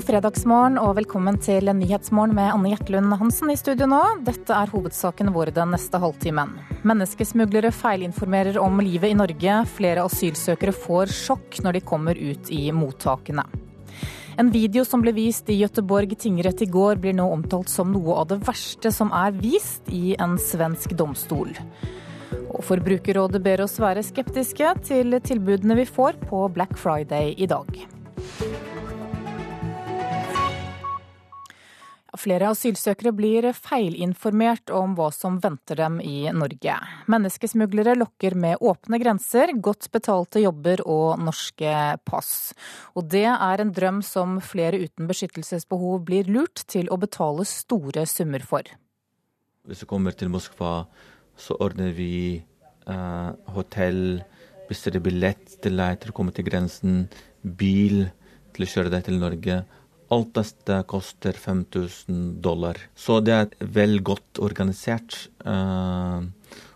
God fredagsmorgen og velkommen til Nyhetsmorgen med Anne Gjertlund Hansen i studio nå. Dette er hovedsakene våre den neste halvtimen. Menneskesmuglere feilinformerer om livet i Norge. Flere asylsøkere får sjokk når de kommer ut i mottakene. En video som ble vist i Gøteborg tingrett i går, blir nå omtalt som noe av det verste som er vist i en svensk domstol. Og Forbrukerrådet ber oss være skeptiske til tilbudene vi får på Black Friday i dag. Flere asylsøkere blir feilinformert om hva som venter dem i Norge. Menneskesmuglere lokker med åpne grenser, godt betalte jobber og norske pass. Og det er en drøm som flere uten beskyttelsesbehov blir lurt til å betale store summer for. Hvis du kommer til Moskva, så ordner vi eh, hotell, bestiller billett til deg til å komme til grensen, bil til å kjøre deg til Norge Alt dette koster 5000 dollar. Så det er vel godt organisert uh,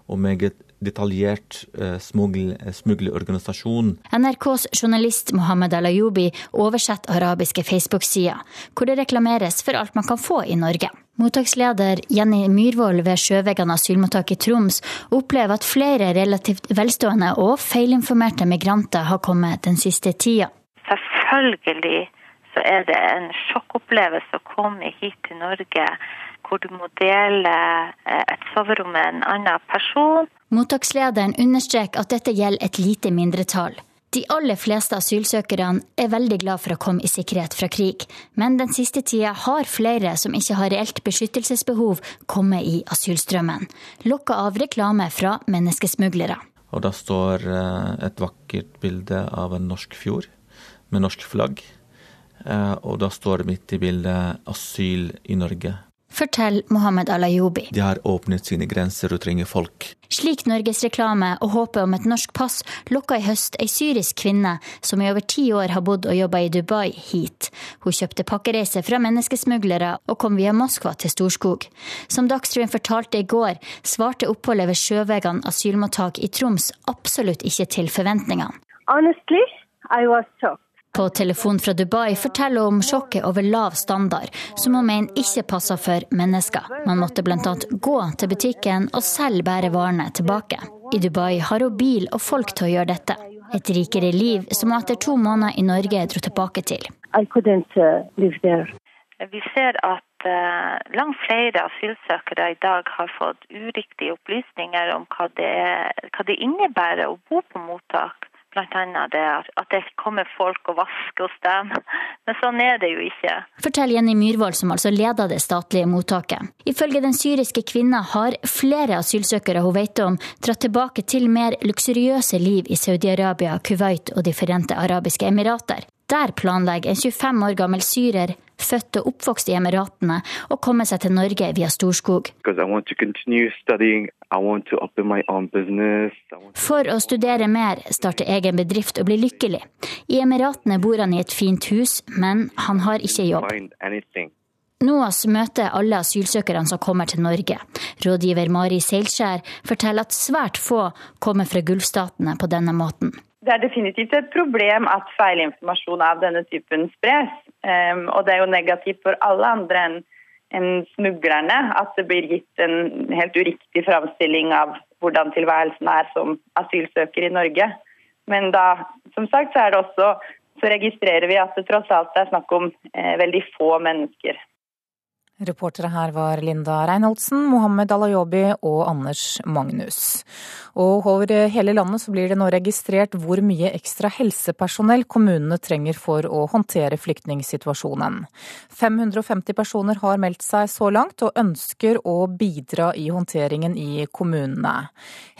og meget detaljert uh, smuglerorganisasjon. NRKs journalist Mohammed Alayoubi oversetter arabiske Facebook-sider, hvor det reklameres for alt man kan få i Norge. Mottaksleder Jenny Myhrvold ved Sjøvegan asylmottak i Troms opplever at flere relativt velstående og feilinformerte migranter har kommet den siste tida. Selvfølgelig så er det en sjokkopplevelse å komme hit til Norge hvor du må dele eh, et soverom med en annen person. Mottakslederen understreker at dette gjelder et lite mindretall. De aller fleste asylsøkerne er veldig glad for å komme i sikkerhet fra krig, men den siste tida har flere som ikke har reelt beskyttelsesbehov, kommet i asylstrømmen, lokka av reklame fra menneskesmuglere. Og da står eh, et vakkert bilde av en norsk fjord med norsk flagg. Eh, og da står det midt i bildet 'asyl i Norge'. Fortell Mohammed Alayoubi. De har åpnet sine grenser og trenger folk. Slik Norges reklame og håpet om et norsk pass lokka i høst ei syrisk kvinne som i over ti år har bodd og jobba i Dubai, hit. Hun kjøpte pakkereise fra menneskesmuglere og kom via Moskva til Storskog. Som Dagsrevyen fortalte i går, svarte oppholdet ved Sjøvegan asylmottak i Troms absolutt ikke til forventningene. Honestly, I was shocked på telefon fra Dubai forteller hun om sjokket over lav standard, som hun mener ikke passer for mennesker. Man måtte bl.a. gå til butikken og selv bære varene tilbake. I Dubai har hun bil og folk til å gjøre dette. Et rikere liv som hun etter to måneder i Norge dro tilbake til. Uh, Vi ser at uh, langt flere asylsøkere i dag har fått uriktige opplysninger om hva det, er, hva det innebærer å bo på mottak. Bl.a. det at det kommer folk og vasker hos dem. Men sånn er det jo ikke. Forteller Jenny Myhrvold, som altså leder det statlige mottaket. Ifølge den syriske kvinna har flere asylsøkere hun vet om, dratt tilbake til mer luksuriøse liv i Saudi-Arabia, Kuwait og De forente arabiske emirater. Der planlegger en 25 år gammel syrer født og oppvokst i Emiratene, å komme seg til Norge via Storskog. For å studere mer, starte egen bedrift og bli lykkelig. I Emiratene bor han i et fint hus, men han har ikke jobb. NOAS møter alle asylsøkerne som kommer til Norge. Rådgiver Mari Seilskjær forteller at svært få kommer fra Gulfstatene på denne måten. Det er definitivt et problem at feilinformasjon av denne typen spres. Um, og det er jo negativt for alle andre enn en smuglerne at det blir gitt en helt uriktig framstilling av hvordan tilværelsen er som asylsøker i Norge. Men da, som sagt, så også så registrerer vi at det tross alt er snakk om eh, veldig få mennesker. Reportere her var Linda Reinholdsen, Mohammed Alayobi og Anders Magnus. Og over hele landet blir det nå registrert hvor mye ekstra helsepersonell kommunene trenger for å håndtere flyktningsituasjonen. 550 personer har meldt seg så langt, og ønsker å bidra i håndteringen i kommunene.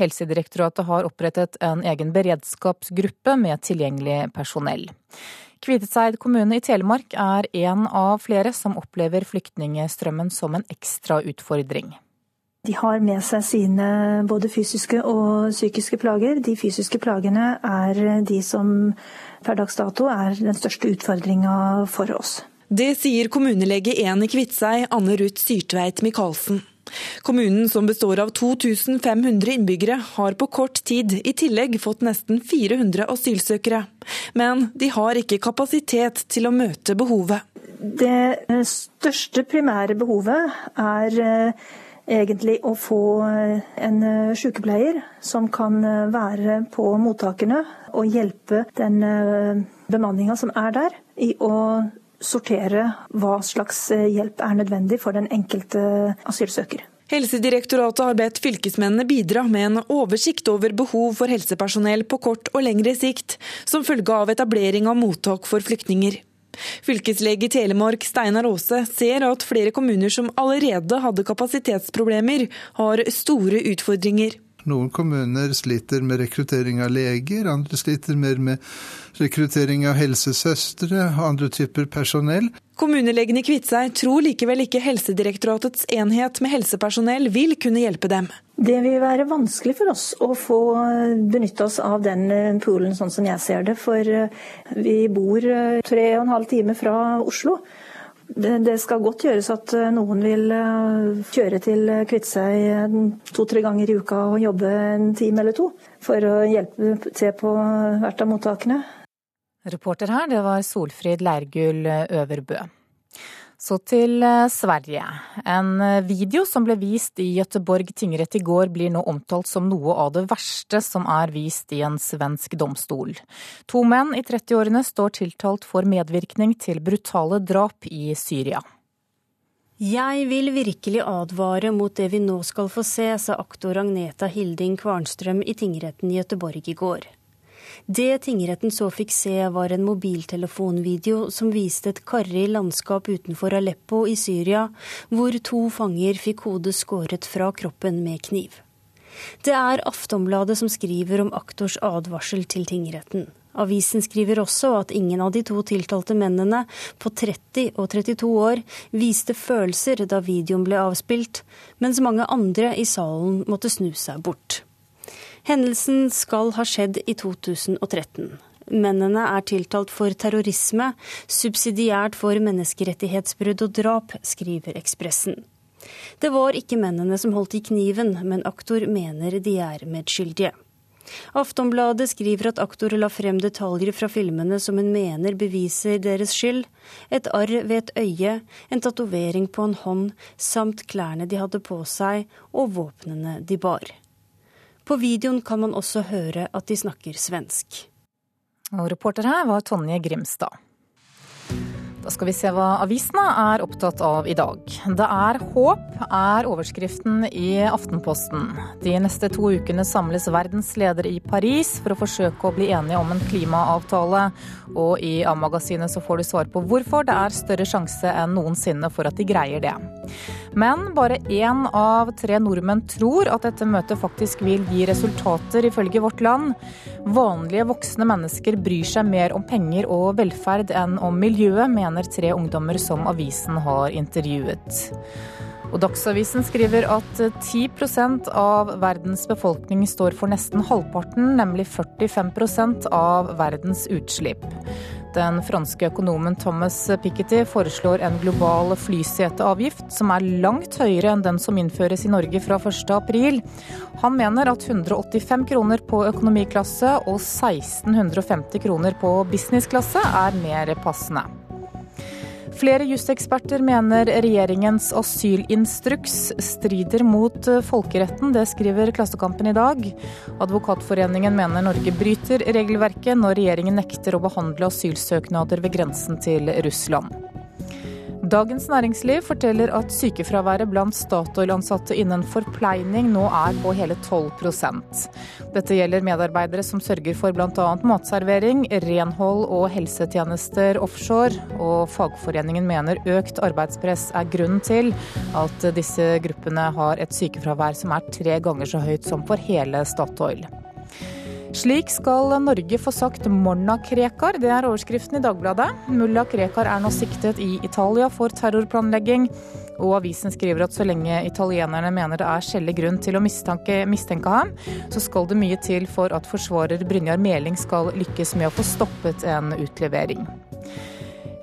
Helsedirektoratet har opprettet en egen beredskapsgruppe med tilgjengelig personell. Kviteseid kommune i Telemark er en av flere som opplever flyktningstrømmen som en ekstra utfordring. De har med seg sine både fysiske og psykiske plager. De fysiske plagene er de som per dags dato er den største utfordringa for oss. Det sier kommunelege 1 i Kviteseid, Anne Ruth Syrtveit Michaelsen. Kommunen, som består av 2500 innbyggere, har på kort tid i tillegg fått nesten 400 asylsøkere. Men de har ikke kapasitet til å møte behovet. Det største primære behovet er eh, egentlig å få eh, en eh, sykepleier som kan være på mottakene og hjelpe den bemanninga som er der, i å sortere hva slags hjelp er nødvendig for den enkelte asylsøker. Helsedirektoratet har bedt fylkesmennene bidra med en oversikt over behov for helsepersonell på kort og lengre sikt, som følge av etablering av mottak for flyktninger. Fylkeslege i Telemark Steinar Aase ser at flere kommuner som allerede hadde kapasitetsproblemer, har store utfordringer. Noen kommuner sliter med rekruttering av leger, andre sliter mer med rekruttering av helsesøstre og andre typer personell. Kommunelegen i Kviteseid tror likevel ikke Helsedirektoratets enhet med helsepersonell vil kunne hjelpe dem. Det vil være vanskelig for oss å få benytte oss av den eh, poolen sånn som jeg ser det. For eh, vi bor eh, tre og en halv time fra Oslo. Det skal godt gjøres at eh, noen vil eh, kjøre til Kviteseid eh, to-tre ganger i uka og jobbe en time eller to for å hjelpe til på hvert av mottakene. Reporter her, det var Solfrid Leirgull Øverbø. Så til eh, Sverige. En eh, video som ble vist i Göteborg tingrett i går, blir nå omtalt som noe av det verste som er vist i en svensk domstol. To menn i 30-årene står tiltalt for medvirkning til brutale drap i Syria. Jeg vil virkelig advare mot det vi nå skal få se, sa aktor Agneta Hilding Kvarnstrøm i tingretten i Gøteborg i går. Det tingretten så fikk se, var en mobiltelefonvideo som viste et karrig landskap utenfor Aleppo i Syria, hvor to fanger fikk hodet skåret fra kroppen med kniv. Det er Aftonbladet som skriver om aktors advarsel til tingretten. Avisen skriver også at ingen av de to tiltalte mennene på 30 og 32 år viste følelser da videoen ble avspilt, mens mange andre i salen måtte snu seg bort. Hendelsen skal ha skjedd i 2013. Mennene er tiltalt for terrorisme, subsidiært for menneskerettighetsbrudd og drap, skriver Ekspressen. Det var ikke mennene som holdt i kniven, men aktor mener de er medskyldige. Aftonbladet skriver at aktor la frem detaljer fra filmene som hun mener beviser deres skyld. Et arr ved et øye, en tatovering på en hånd, samt klærne de hadde på seg og våpnene de bar. På videoen kan man også høre at de snakker svensk. Og reporter her var Tonje Grimstad. Da skal vi se hva avisene er opptatt av i dag. Det er håp, er overskriften i Aftenposten. De neste to ukene samles verdens ledere i Paris for å forsøke å bli enige om en klimaavtale. Og i A-magasinet så får du svar på hvorfor det er større sjanse enn noensinne for at de greier det. Men bare én av tre nordmenn tror at dette møtet faktisk vil gi resultater, ifølge Vårt Land. Vanlige voksne mennesker bryr seg mer om penger og velferd enn om miljøet, mener tre ungdommer som avisen har intervjuet. Og Dagsavisen skriver at 10% av verdens befolkning står for nesten halvparten, nemlig 45% av verdens utslipp. Den franske økonomen Thomas Piketty foreslår en global flyseteavgift som er langt høyere enn den som innføres i Norge fra 1.4. Han mener at 185 kroner på økonomiklasse og 1650 kroner på businessklasse er mer passende. Flere juseksperter mener regjeringens asylinstruks strider mot eh, folkeretten. Det skriver Klassekampen i dag. Advokatforeningen mener Norge bryter regelverket når regjeringen nekter å behandle asylsøknader ved grensen til Russland. Dagens Næringsliv forteller at sykefraværet blant Statoil-ansatte innen forpleining nå er på hele 12% Dette gjelder medarbeidere som sørger for bl.a. matservering, renhold og helsetjenester offshore. Og fagforeningen mener økt arbeidspress er grunnen til at disse gruppene har et sykefravær som er tre ganger så høyt som for hele Statoil. Slik skal Norge få sagt Morna Krekar, det er overskriften i Dagbladet. Mulla Krekar er nå siktet i Italia for terrorplanlegging. Og avisen skriver at så lenge italienerne mener det er skjellig grunn til å mistenke, mistenke ham, så skal det mye til for at forsvarer Brynjar Meling skal lykkes med å få stoppet en utlevering.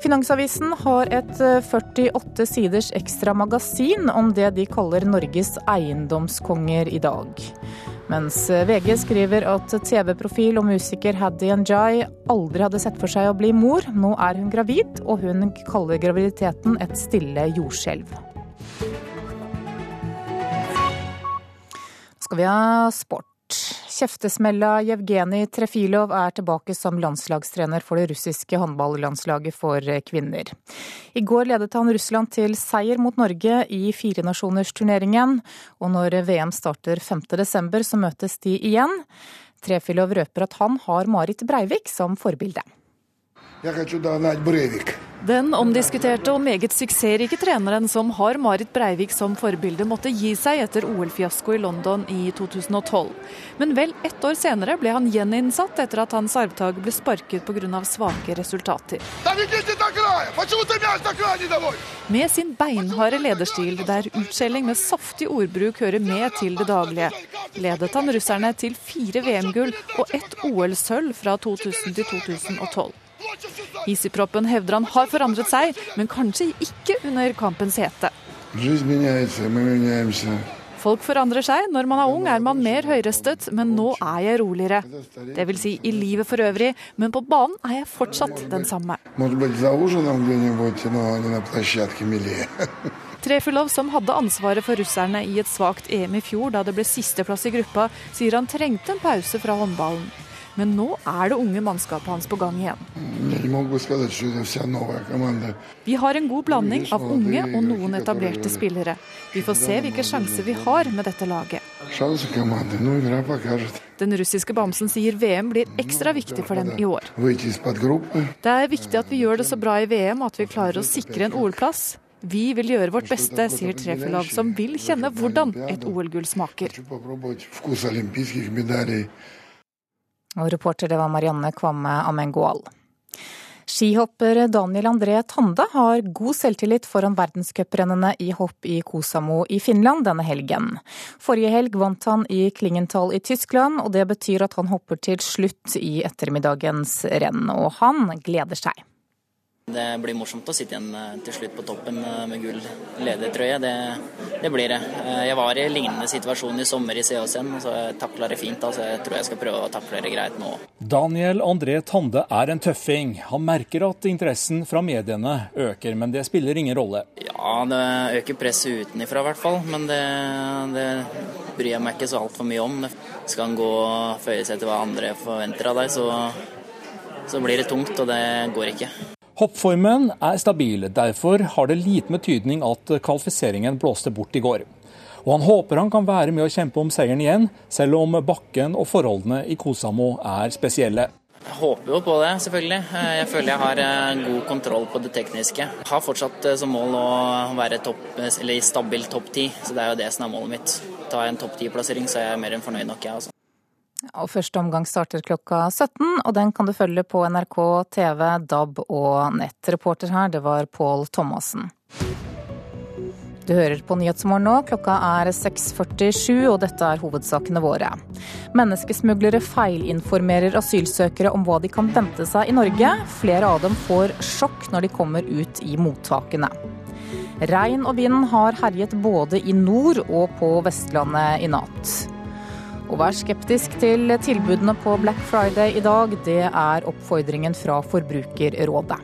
Finansavisen har et 48 siders ekstra magasin om det de kaller Norges eiendomskonger i dag. Mens VG skriver at TV-profil og musiker Haddy Njay aldri hadde sett for seg å bli mor. Nå er hun gravid, og hun kaller graviditeten et stille jordskjelv. Nå skal vi ha sport. Kjeftesmella Jevgenij Trefilov er tilbake som landslagstrener for det russiske håndballandslaget for kvinner. I går ledet han Russland til seier mot Norge i firenasjonersturneringen, og når VM starter 5.12, så møtes de igjen. Trefilov røper at han har Marit Breivik som forbilde. Jeg vil ha Breivik. Den omdiskuterte og meget suksessrike treneren som har Marit Breivik som forbilde, måtte gi seg etter OL-fiasko i London i 2012. Men vel ett år senere ble han gjeninnsatt etter at hans arvtaker ble sparket pga. svake resultater. Med sin beinharde lederstil, der utskjelling med saftig ordbruk hører med til det daglige, ledet han russerne til fire VM-gull og ett OL-sølv fra 2000 til 2012. Hissigproppen hevder han har forandret seg, men kanskje ikke under kampens hete. Folk forandrer seg. Når man er ung er man mer høyrøstet, men nå er jeg roligere. Det vil si i livet for øvrig, men på banen er jeg fortsatt den samme. Trefilov, som hadde ansvaret for russerne i et svakt EM i fjor, da det ble sisteplass i gruppa, sier han trengte en pause fra håndballen. Men nå er det unge mannskapet hans på gang igjen. Vi har en god blanding av unge og noen etablerte spillere. Vi får se hvilke sjanser vi har med dette laget. Den russiske bamsen sier VM blir ekstra viktig for dem i år. Det er viktig at vi gjør det så bra i VM at vi klarer å sikre en OL-plass. Vi vil gjøre vårt beste, sier Trefilov, som vil kjenne hvordan et OL-gull smaker. Og reporter det var Marianne Kvamme Amengual. Skihopper Daniel André Tande har god selvtillit foran verdenscuprennene i hopp i Kosamo i Finland denne helgen. Forrige helg vant han i Klingenthal i Tyskland, og det betyr at han hopper til slutt i ettermiddagens renn. Og han gleder seg. Det blir morsomt å sitte igjen eh, til slutt på toppen eh, med gull ledertrøye. Det, det, blir det. Eh, jeg var i lignende situasjon i sommer i COC-en, så jeg takla det fint. Altså jeg tror jeg skal prøve å takle det greit nå. Daniel André Tande er en tøffing. Han merker at interessen fra mediene øker, men det spiller ingen rolle. Ja, det øker presset utenifra i hvert fall, men det, det bryr jeg meg ikke så altfor mye om. Skal han gå og føye seg til hva andre forventer av deg, så, så blir det tungt, og det går ikke. Hoppformen er stabil, derfor har det liten betydning at kvalifiseringen blåste bort i går. Og han håper han kan være med å kjempe om seieren igjen, selv om bakken og forholdene i Kosamo er spesielle. Jeg håper jo på det, selvfølgelig. Jeg føler jeg har eh, god kontroll på det tekniske. Jeg har fortsatt eh, som mål å være topp, stabil topp ti, så det er jo det som er målet mitt. Tar jeg en topp ti-plassering, så er jeg mer enn fornøyd nok, jeg. Altså. Og Første omgang starter klokka 17, og den kan du følge på NRK TV, DAB og nett. Reporter her, det var Pål Thomassen. Du hører på Nyhetsmorgen nå. Klokka er 6.47, og dette er hovedsakene våre. Menneskesmuglere feilinformerer asylsøkere om hva de kan vente seg i Norge. Flere av dem får sjokk når de kommer ut i mottakene. Regn og vind har herjet både i nord og på Vestlandet i natt. Og vær skeptisk til tilbudene på Black Friday i dag. Det er oppfordringen fra Forbrukerrådet.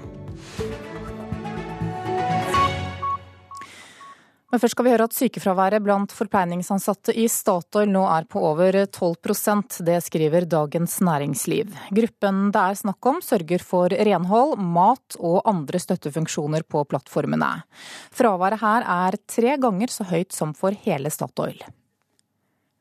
Men først skal vi høre at sykefraværet blant forpleiningsansatte i Statoil nå er på over 12% Det skriver Dagens Næringsliv. Gruppen det er snakk om sørger for renhold, mat og andre støttefunksjoner på plattformene. Fraværet her er tre ganger så høyt som for hele Statoil.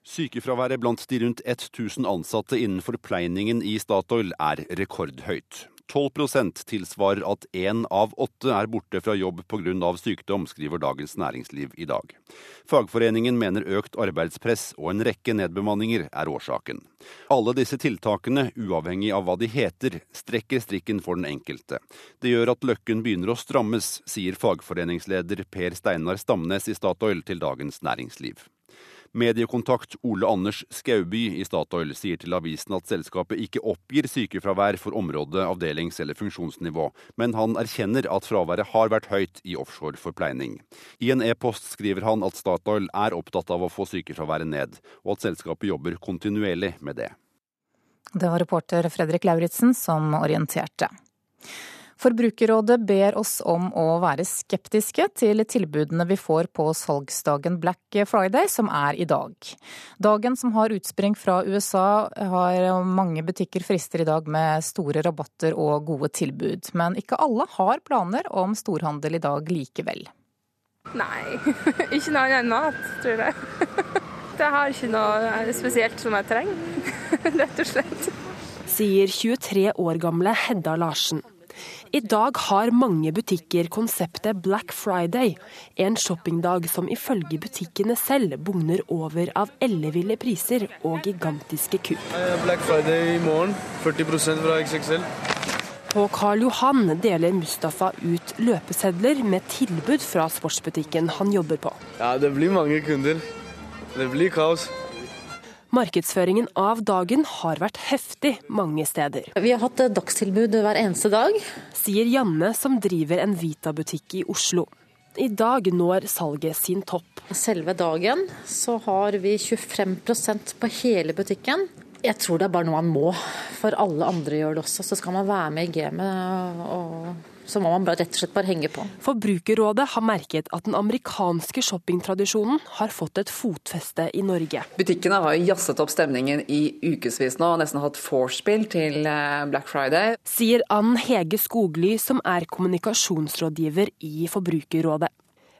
Sykefraværet blant de rundt 1000 ansatte innenfor pleiningen i Statoil er rekordhøyt. 12% tilsvarer at én av åtte er borte fra jobb pga. sykdom, skriver Dagens Næringsliv i dag. Fagforeningen mener økt arbeidspress og en rekke nedbemanninger er årsaken. Alle disse tiltakene, uavhengig av hva de heter, strekker strikken for den enkelte. Det gjør at løkken begynner å strammes, sier fagforeningsleder Per Steinar Stamnes i Statoil til Dagens Næringsliv. Mediekontakt Ole Anders Skauby i Statoil sier til avisen at selskapet ikke oppgir sykefravær for område, avdelings- eller funksjonsnivå, men han erkjenner at fraværet har vært høyt i offshore forpleining. I en e-post skriver han at Statoil er opptatt av å få sykefraværet ned, og at selskapet jobber kontinuerlig med det. Det var reporter Fredrik Lauritzen som orienterte. Forbrukerrådet ber oss om å være skeptiske til tilbudene vi får på salgsdagen Black Friday, som er i dag. Dagen som har utspring fra USA, har mange butikker frister i dag med store rabatter og gode tilbud. Men ikke alle har planer om storhandel i dag likevel. Nei, ikke noe annet enn mat, tror jeg. Jeg har ikke noe spesielt som jeg trenger, rett og slett. Sier 23 år gamle Hedda Larsen. I dag har mange butikker konseptet Black Friday, en shoppingdag som ifølge butikkene selv bugner over av elleville priser og gigantiske kupp. Black Friday i morgen, 40 fra XXL. På Karl Johan deler Mustafa ut løpesedler med tilbud fra sportsbutikken han jobber på. Ja, Det blir mange kunder. Det blir kaos. Markedsføringen av dagen har vært heftig mange steder. Vi har hatt dagstilbud hver eneste dag. Sier Janne som driver en Vita-butikk i Oslo. I dag når salget sin topp. Selve dagen så har vi 25% på hele butikken. Jeg tror det er bare noe man må, for alle andre gjør det også. Så skal man være med i gamet og så må man bare, rett og slett bare henge på. Forbrukerrådet har merket at den amerikanske shoppingtradisjonen har fått et fotfeste i Norge. Butikkene har jazzet opp stemningen i ukevis nå, og nesten hatt vorspiel til eh, Black Friday. Sier Ann Hege Skogly, som er kommunikasjonsrådgiver i Forbrukerrådet.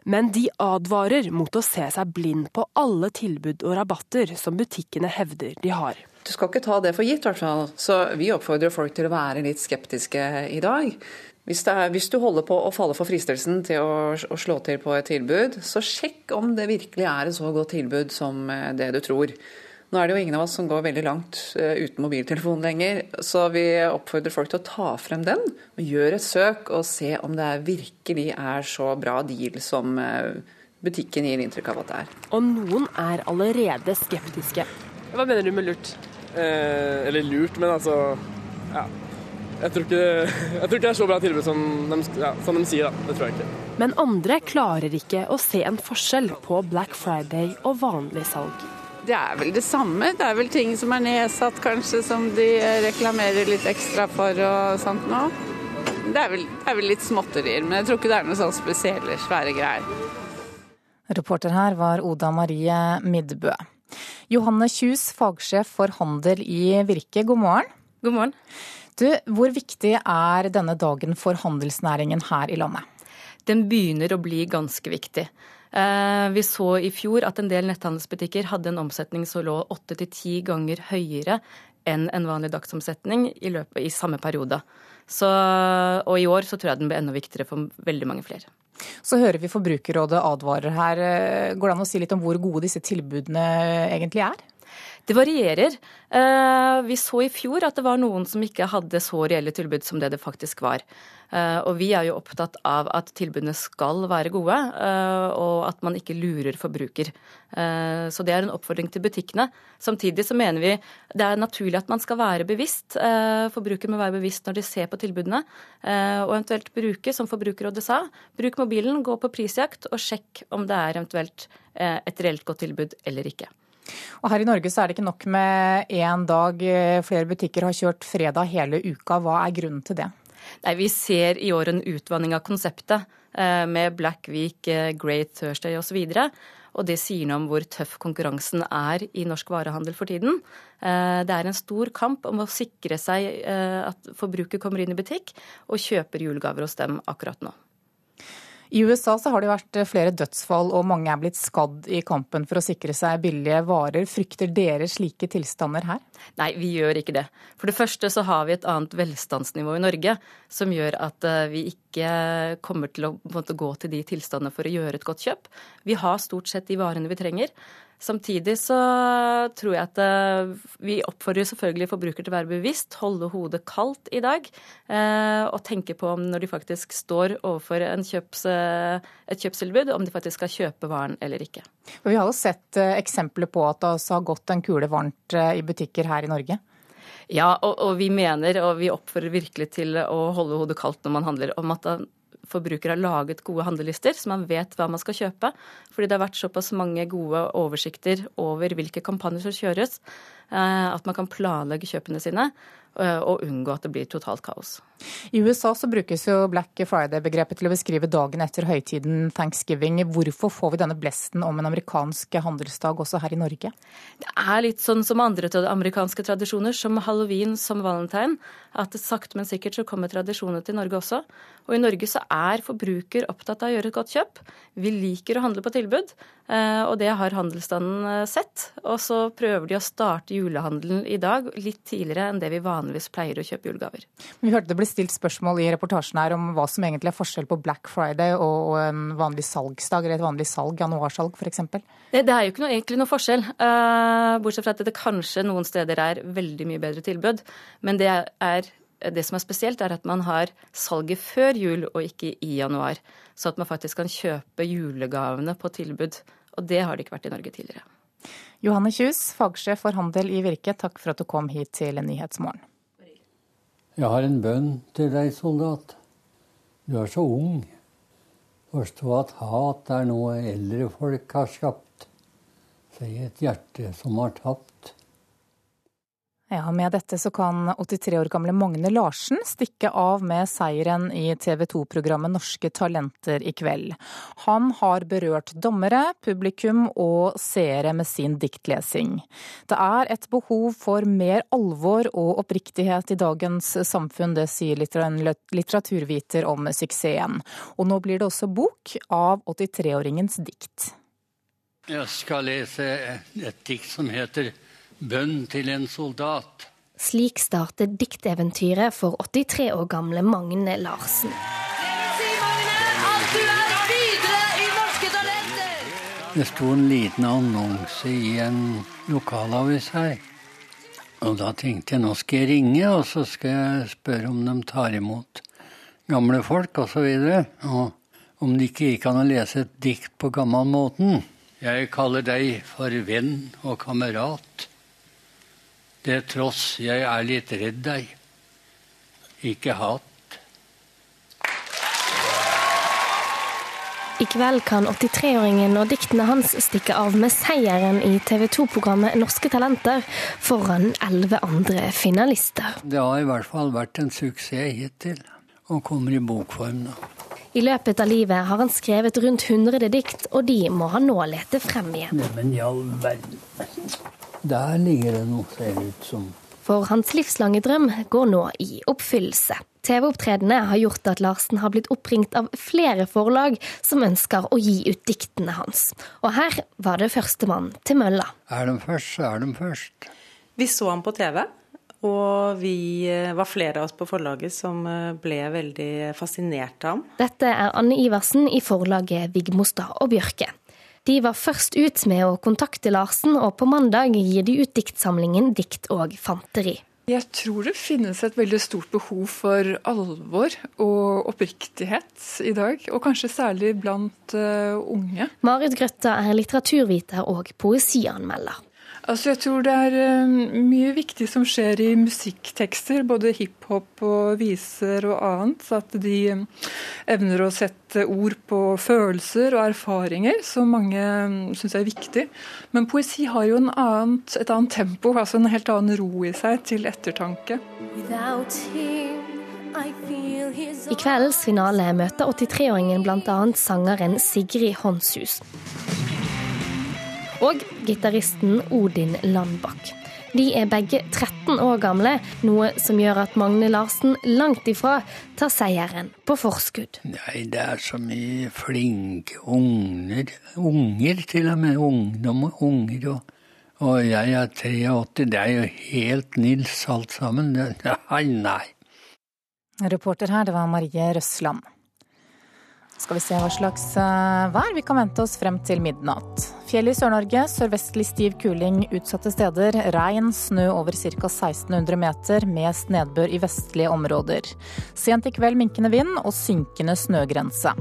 Men de advarer mot å se seg blind på alle tilbud og rabatter som butikkene hevder de har. Du skal ikke ta det for gitt, i hvert fall. Så vi oppfordrer folk til å være litt skeptiske i dag. Hvis, er, hvis, du holder på å falle for fristelsen til å, å, slå til på et tilbud, så sjekk om det virkelig er et så godt tilbud som eh, det du tror. Nå er det jo ingen av oss som går veldig langt uh, uten mobiltelefon lenger, så vi oppfordrer folk til å ta frem den og gjøre et søk og se om det virkelig er så bra deal som uh, butikken gir inntrykk av at det er. Og noen er allerede skeptiske. Hva mener du med lurt? Eh, eller lurt, men altså ja. Jeg tror, ikke, jeg tror ikke det er så bra tilbud som de, ja, som de sier, da. Det tror jeg ikke. Men andre klarer ikke å se en forskjell på Black Friday og vanlig salg. Det er vel det samme. Det er vel ting som er nedsatt kanskje, som de reklamerer litt ekstra for og sånt nå. Det er vel, det er vel litt småtterier, men jeg tror ikke det er noe sånn spesielle, svære greier. Reporter her var Oda Marie Midbø. Johanne Kjus, fagsjef for handel i Virke, god morgen. God morgen. Du, hvor viktig er denne dagen for handelsnæringen her i landet? Den begynner å bli ganske viktig. Eh, vi så i fjor at en del netthandelsbutikker hadde en omsetning som lå åtte til ti ganger høyere enn en vanlig dagsomsetning i løpet i samme periode. Så, og i år så tror jeg den blir enda viktigere for veldig mange flere. Så hører vi Forbrukerrådet advarer her. Går det an å si litt om hvor gode disse tilbudene egentlig er? Det varierer. Eh, vi så i fjor at det var noen som ikke hadde så reelle tilbud som det det faktisk var. Eh, og vi er jo opptatt av at tilbudene skal være gode, eh, og at man ikke lurer forbruker. Så det er en oppfordring til butikkene. Samtidig så mener vi det er naturlig at man skal være bevisst. Forbruker må være bevisst når de ser på tilbudene, og eventuelt bruke, som Forbrukerrådet sa, bruk mobilen, gå på prisjakt og sjekk om det er eventuelt et reelt godt tilbud eller ikke. Og her i Norge så er det ikke nok med én dag. Flere butikker har kjørt fredag hele uka. Hva er grunnen til det? Nei, Vi ser i år en utvanning av konseptet eh, med Black Week, eh, Great Thursday osv. Og det sier noe om hvor tøff konkurransen er i norsk varehandel for tiden. Eh, det er en stor kamp om å sikre seg at forbruker kommer inn i butikk og kjøper julegaver hos dem akkurat nå. I USA så har det vært flere dødsfall og mange er blitt skadd i kampen for å sikre seg billige varer. Frykter dere slike tilstander her? Nei, vi gjør ikke det. For det første så har vi et annet velstandsnivå i Norge som gjør at eh, vi ikke kommer til å måte, gå til de tilstandene for å gjøre et godt kjøp. Vi har stort sett de varene vi trenger. Samtidig så tror jeg at eh, vi oppfordrer selvfølgelig forbruker til å være bevisst, holde hodet kaldt i dag, eh, og tenke på om når de faktisk står overfor kjøps, eh, et kjøpstilbud, om de faktisk skal kjøpe varen eller ikke. Vi har jo sett eksempler på at det også har gått en kule varmt i butikker her i Norge. Ja, og, og, vi mener, og vi oppfordrer virkelig til å holde hodet kaldt når man handler, om at forbruker har laget gode handlelister, så man vet hva man skal kjøpe. Fordi det har vært såpass mange gode oversikter over hvilke kampanjer som kjøres, eh, at man kan planlegge kjøpene sine eh, og unngå at det blir totalt kaos. I USA så brukes jo Black Friday-begrepet til å beskrive dagen etter høytiden thanksgiving. Hvorfor får vi denne blesten om en amerikansk handelsdag også her i Norge? Det er litt sånn som andre amerikanske tradisjoner, som halloween, som valentine. At sakte, men sikkert så kommer tradisjoner til Norge også. Og i Norge så er forbruker opptatt av å gjøre et godt kjøp. Vi liker å handle på tilbud, eh, og det har handelsstanden eh, sett. Og så prøver de å starte julehandelen i dag litt tidligere enn det vi vanligvis pleier å kjøpe julegaver. Vi hørte det ble stilt spørsmål i reportasjen her om hva som egentlig er forskjell på Black Friday og en vanlig salgsdag, eller et vanlig salg, januarsalg f.eks. Det, det er jo ikke noe, egentlig noe forskjell, uh, bortsett fra at det kanskje noen steder er veldig mye bedre tilbud. Men det er det som er spesielt, er at man har salget før jul og ikke i januar. Så at man faktisk kan kjøpe julegavene på tilbud. Og det har det ikke vært i Norge tidligere. Johanne Kjus, fagsjef for handel i Virke, takk for at du kom hit til Nyhetsmorgen. Jeg har en bønn til deg, soldat. Du er så ung. Forstå at hat er noe eldre folk har skapt. Sier et hjerte som har tapt. Ja, Med dette så kan 83 år gamle Magne Larsen stikke av med seieren i TV 2-programmet Norske talenter i kveld. Han har berørt dommere, publikum og seere med sin diktlesing. Det er et behov for mer alvor og oppriktighet i dagens samfunn, det sier litteraturviter om suksessen. Og nå blir det også bok av 83-åringens dikt. Jeg skal lese et dikt som heter Bønn til en soldat. Slik starter dikteventyret for 83 år gamle Magne Larsen. Det sto en liten annonse i en lokalavis her. Og da tenkte jeg nå skal jeg ringe, og så skal jeg spørre om de tar imot gamle folk osv. Og, og om det ikke gikk an å lese et dikt på gammelmåten. Jeg kaller deg for venn og kamerat. Det tross jeg er litt redd deg. Ikke hat. I kveld kan 83-åringen og diktene hans stikke av med seieren i TV 2-programmet Norske talenter foran elleve andre finalister. Det har i hvert fall vært en suksess hittil, og kommer i bokform nå. I løpet av livet har han skrevet rundt 100 dikt, og de må han nå lete frem igjen. men i all verden. Der ligger det noe, ser det ut som. For hans livslange drøm går nå i oppfyllelse. TV-opptredenene har gjort at Larsen har blitt oppringt av flere forlag som ønsker å gi ut diktene hans. Og her var det førstemann til mølla. Er de først, så er de først. Vi så ham på TV, og vi eh, var flere av oss på forlaget som eh, ble veldig fascinert av ham. Dette er Anne Iversen i forlaget Vigmostad og Bjørke. De var først ut med å kontakte Larsen, og på mandag gir de ut diktsamlingen Dikt og fanteri. Jeg tror det finnes et veldig stort behov for alvor og oppriktighet i dag. Og kanskje særlig blant uh, unge. Marit Grøtta er litteraturviter og poesianmelder. Altså jeg tror det er eh, mye viktig som skjer i musikktekster, både hiphop og viser og annet. At de eh, evner å sette ord på følelser og erfaringer, som mange mm, syns er viktig. Men poesi har jo annet, et annet tempo, altså en helt annen ro i seg til ettertanke. I kveldens finale møter 83-åringen bl.a. sangeren Sigrid Håndshus og gitaristen Odin Landbakk. De er begge 13 år gamle, noe som gjør at Magne Larsen langt ifra tar seieren på forskudd. Nei, det er så mye flinke unger, unger til og med. Ungdom og unger. Og, og jeg er 83. Det er jo helt Nils alt sammen. Nei, nei. Reporter her, det var Marie Røsland. Skal vi se hva slags eh, vær vi kan vente oss frem til midnatt. Fjell i Sør-Norge, sørvestlig stiv kuling utsatte steder. Regn, snø over ca. 1600 meter, mest nedbør i vestlige områder. Sent i kveld minkende vind og synkende snøgrense.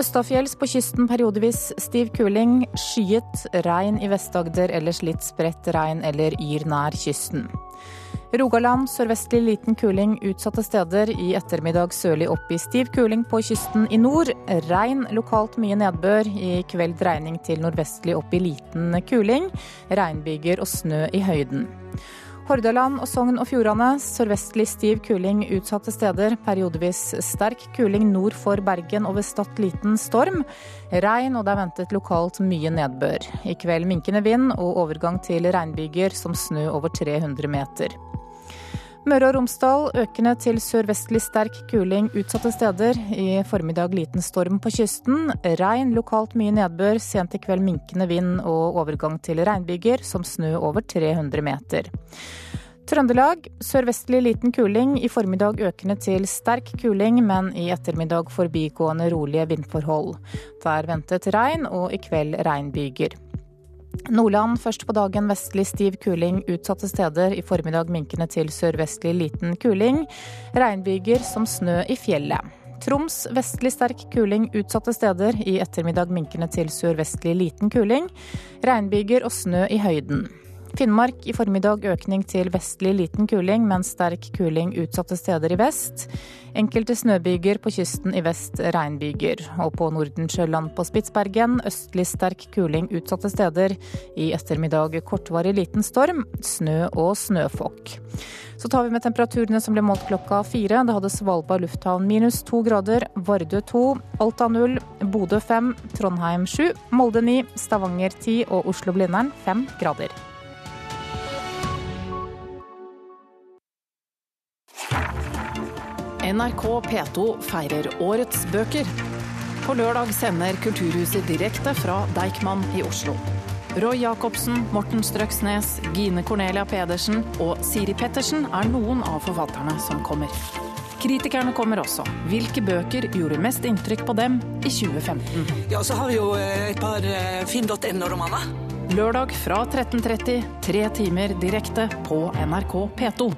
Østafjells på kysten periodevis stiv kuling. Skyet. Regn i Vest-Agder, ellers litt spredt regn eller yr nær kysten. Rogaland sørvestlig liten kuling utsatte steder. I ettermiddag sørlig opp i stiv kuling på kysten i nord. Regn, lokalt mye nedbør. I kveld dreining til nordvestlig opp i liten kuling. Regnbyger og snø i høyden. Hordaland og Sogn og Fjordane sørvestlig stiv kuling utsatte steder. Periodevis sterk kuling nord for Bergen og ved Stad liten storm. Regn og det er ventet lokalt mye nedbør. I kveld minkende vind og overgang til regnbyger som snø over 300 meter. Møre og Romsdal økende til sørvestlig sterk kuling utsatte steder. I formiddag liten storm på kysten. Regn, lokalt mye nedbør. Sent i kveld minkende vind og overgang til regnbyger, som snø over 300 meter. Trøndelag sørvestlig liten kuling. I formiddag økende til sterk kuling, men i ettermiddag forbigående rolige vindforhold. Det er ventet regn, og i kveld regnbyger. Nordland først på dagen vestlig stiv kuling utsatte steder. I formiddag minkende til sørvestlig liten kuling. Regnbyger som snø i fjellet. Troms vestlig sterk kuling utsatte steder. I ettermiddag minkende til sørvestlig liten kuling. Regnbyger og snø i høyden. Finnmark i formiddag økning til vestlig liten kuling, men sterk kuling utsatte steder i vest. Enkelte snøbyger på kysten i vest regnbyger. Og på Nordensjøland på Spitsbergen østlig sterk kuling utsatte steder. I ettermiddag kortvarig liten storm, snø og snøfokk. Så tar vi med temperaturene som ble målt klokka fire. Det hadde Svalbard lufthavn minus to grader, Vardø to, Alta null, Bodø fem, Trondheim sju, Molde ni, Stavanger ti og Oslo-Blindern fem grader. NRK P2 feirer årets bøker. På lørdag sender Kulturhuset direkte fra Deichman i Oslo. Roy Jacobsen, Morten Strøksnes, Gine Cornelia Pedersen og Siri Pettersen er noen av forfatterne som kommer. Kritikerne kommer også. Hvilke bøker gjorde mest inntrykk på dem i 2015? Ja, så har vi jo eh, et par eh, finn.no-romaner. Lørdag fra 13.30, tre timer direkte på NRK P2.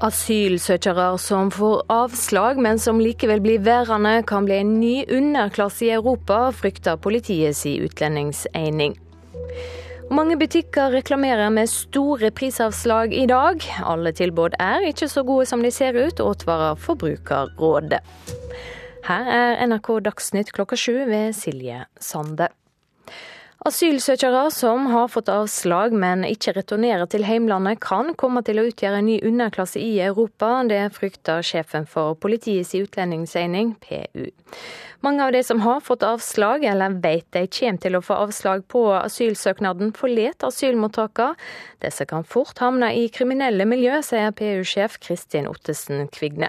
Asylsøkere som får avslag, men som likevel blir værende, kan bli en ny underklasse i Europa, frykter politiets utlendingsening. Mange butikker reklamerer med store prisavslag i dag. Alle tilbud er ikke så gode som de ser ut, advarer Forbrukerrådet. Her er NRK Dagsnytt klokka sju ved Silje Sande. Asylsøkere som har fått avslag, men ikke returnerer til heimlandet, kan komme til å utgjøre en ny underklasse i Europa. Det frykter sjefen for Politiets utlendingsenhet, PU. Mange av de som har fått avslag, eller vet de kommer til å få avslag på asylsøknaden, forlater asylmottakene. Disse kan fort havne i kriminelle miljø, sier PU-sjef Kristin Ottesen Kvigne.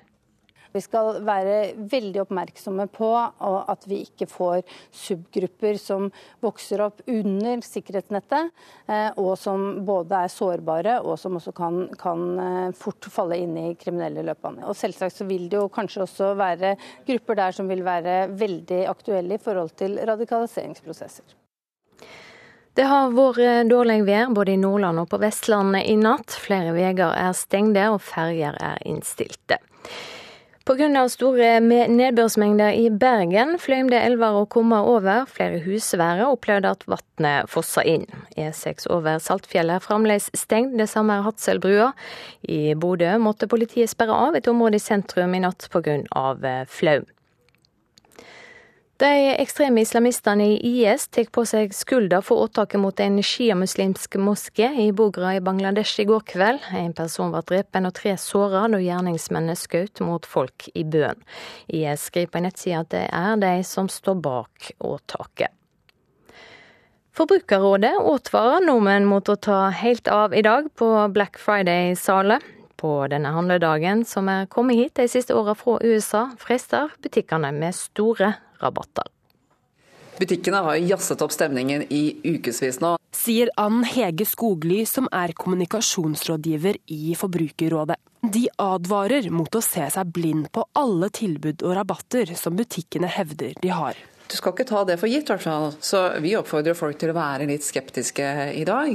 Vi skal være veldig oppmerksomme på at vi ikke får subgrupper som vokser opp under sikkerhetsnettet, eh, og som både er sårbare og som også kan, kan eh, fort falle inn i kriminelle løpene. Og Selvsagt så vil det jo kanskje også være grupper der som vil være veldig aktuelle i forhold til radikaliseringsprosesser. Det har vært dårlig vær både i Nordland og på Vestlandet i natt. Flere veier er stengte og ferger er innstilte. Pga. store nedbørsmengder i Bergen fløymde elver og kummer over. Flere husværer opplevde at vannet fossa inn. E6 over Saltfjellet er fremdeles stengt, det samme er Hatselbrua. I Bodø måtte politiet sperre av et område i sentrum i natt pga. flaum. De ekstreme islamistene i IS tar på seg skylda for åtaket mot en sjiamuslimsk moské i Bogra i Bangladesh i går kveld. En person ble drept og tre såret da gjerningsmennene skjøt mot folk i bøen. IS skriver på nettsida at det er de som står bak åtaket. Forbrukerrådet advarer nordmenn mot å ta helt av i dag på Black Friday-salet. På denne handledagen, som er kommet hit de siste åra fra USA, frister butikkene med store rabatter. Butikkene har jazzet opp stemningen i ukevis nå. Sier Ann Hege Skogly, som er kommunikasjonsrådgiver i Forbrukerrådet. De advarer mot å se seg blind på alle tilbud og rabatter som butikkene hevder de har. Du skal ikke ta det for gitt, i hvert fall. Så vi oppfordrer folk til å være litt skeptiske i dag.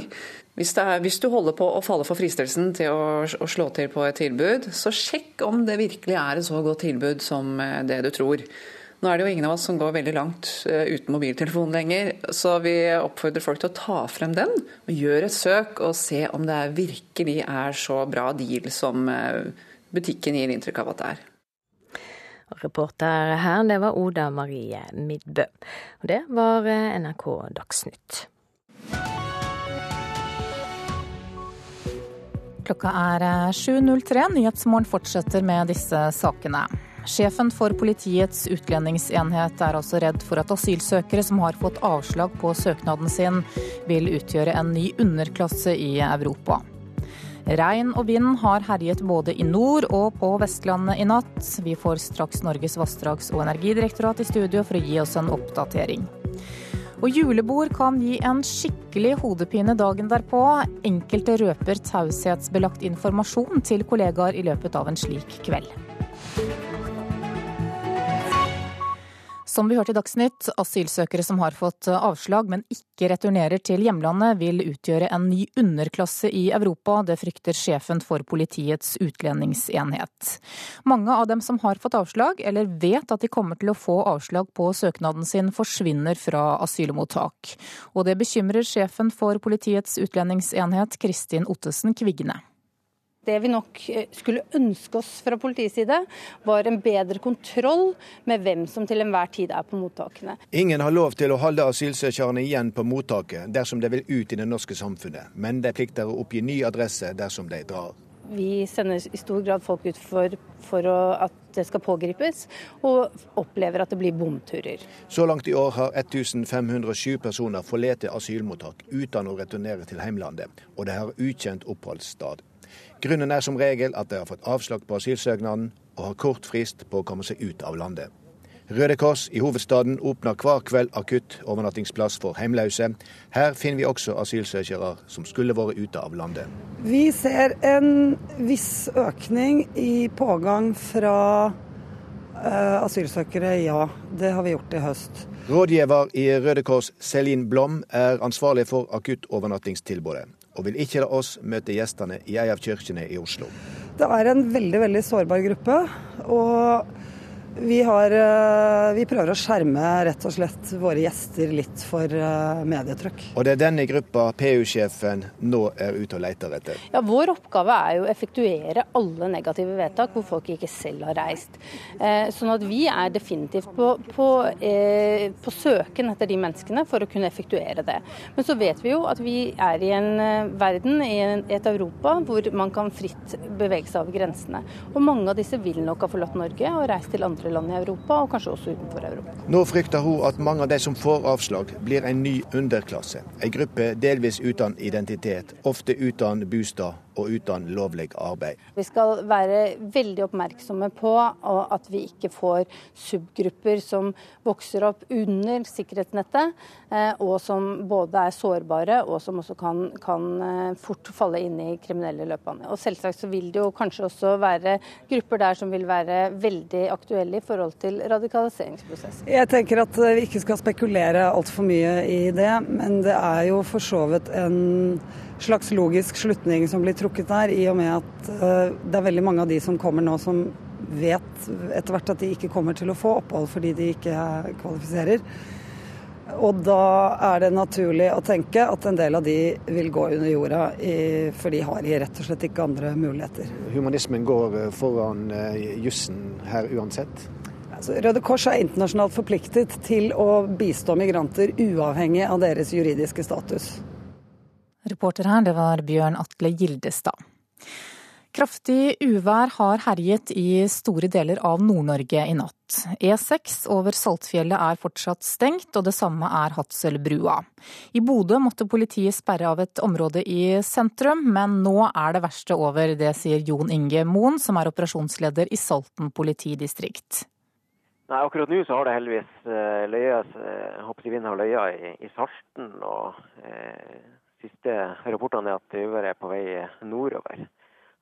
Hvis, er, hvis du holder på å falle for fristelsen til å, å, slå til på et tilbud, så sjekk om det virkelig er et så godt tilbud som eh, det du tror. Nå er det jo ingen av oss som går veldig langt eh, uten mobiltelefon lenger, så vi oppfordrer folk til å ta frem den og gjøre et søk og se om det virkelig er så bra deal som eh, butikken gir inntrykk av at det er. Reporter her, det var Oda Marie Midbø. Og det var eh, NRK Dagsnytt. Klokka er 7.03. Nyhetsmorgen fortsetter med disse sakene. Sjefen for Politiets utlendingsenhet er altså redd for at asylsøkere som har fått avslag på søknaden sin, vil utgjøre en ny underklasse i Europa. Regn og vind har herjet både i nord og på Vestlandet i natt. Vi får straks Norges vassdrags- og energidirektorat i studio for å gi oss en oppdatering. Og julebord kan gi en skikkelig hodepine dagen derpå. Enkelte røper taushetsbelagt informasjon til kollegaer i løpet av en slik kveld. Som vi hørte i Dagsnytt, asylsøkere som har fått avslag, men ikke returnerer til hjemlandet, vil utgjøre en ny underklasse i Europa. Det frykter sjefen for Politiets utlendingsenhet. Mange av dem som har fått avslag, eller vet at de kommer til å få avslag på søknaden sin, forsvinner fra asylmottak. Og det bekymrer sjefen for Politiets utlendingsenhet, Kristin Ottesen Kvigne. Det vi nok eh, skulle ønske oss fra politiets side, var en bedre kontroll med hvem som til enhver tid er på mottakene. Ingen har lov til å holde asylsøkerne igjen på mottaket dersom de vil ut i det norske samfunnet, men de plikter å oppgi ny adresse dersom de drar. Vi sender i stor grad folk ut for, for å, at det skal pågripes, og opplever at det blir bomturer. Så langt i år har 1507 personer forlatt asylmottak uten å returnere til heimlandet, og de har ukjent oppholdssted. Grunnen er som regel at de har fått avslag på asylsøknaden og har kort frist på å komme seg ut av landet. Røde Kors i hovedstaden åpner hver kveld akutt overnattingsplass for hjemløse. Her finner vi også asylsøkere som skulle vært ute av landet. Vi ser en viss økning i pågang fra uh, asylsøkere, ja. Det har vi gjort i høst. Rådgiver i Røde Kors, Celine Blom, er ansvarlig for akuttovernattingstilbudet og vil ikke la oss møte gjestene i ei av kirkene i Oslo. Det er en veldig veldig sårbar gruppe. og vi, har, eh, vi, prøver å skjerme rett og slett våre gjester litt for eh, medietrykk. Og det er denne gruppa PU-sjefen nå er ute og leter etter? Ja, Vår oppgave er jo å effektuere alle negative vedtak hvor folk ikke selv har reist. Eh, sånn at vi er definitivt på, på, eh, på, søken etter de menneskene for å kunne effektuere det. Men så vet vi jo at vi er i en verden, i et Europa, hvor man kan fritt bevege seg over grensene. Og mange av disse vil nok ha forlatt Norge og reist til andre andre land i Europa, og kanskje også utenfor Europa. Nå frykter hun at mange av de som får avslag, blir en ny underklasse. En gruppe delvis uten identitet, ofte uten bostad og uten lovlig arbeid. Vi skal være veldig oppmerksomme på at vi ikke får subgrupper som vokser opp under sikkerhetsnettet, eh, og som både er sårbare og som også kan, kan eh, fort falle inn i kriminelle løpene. Og Selvsagt så vil det jo kanskje også være grupper der som vil være veldig aktuelle i forhold til radikaliseringsprosessen. Jeg tenker at vi ikke skal spekulere altfor mye i det, men det er jo for så vidt en slags logisk slutning som blir trukket der, i og med at uh, det er veldig mange av de som kommer nå som vet etter hvert at de ikke kommer til å få opphold fordi de ikke kvalifiserer. Og da er det naturlig å tenke at en del av de vil gå under jorda, for de har rett og slett ikke andre muligheter. Humanismen går eh, foran jussen her uansett? Altså, Røde Kors er internasjonalt forpliktet til å bistå migranter uavhengig av deres juridiske status. Reporter her, det var Bjørn Atle Gildestad. Kraftig uvær har herjet i store deler av Nord-Norge i natt. E6 over Saltfjellet er fortsatt stengt, og det samme er Hatselbrua. I Bodø måtte politiet sperre av et område i sentrum, men nå er det verste over. Det sier Jon Inge Moen, som er operasjonsleder i Salten politidistrikt. Nei, Akkurat nå så har det heldigvis eh, løya, eh, vinden har løya i, i Salten. og eh, siste rapportene er at uværet er på vei nordover.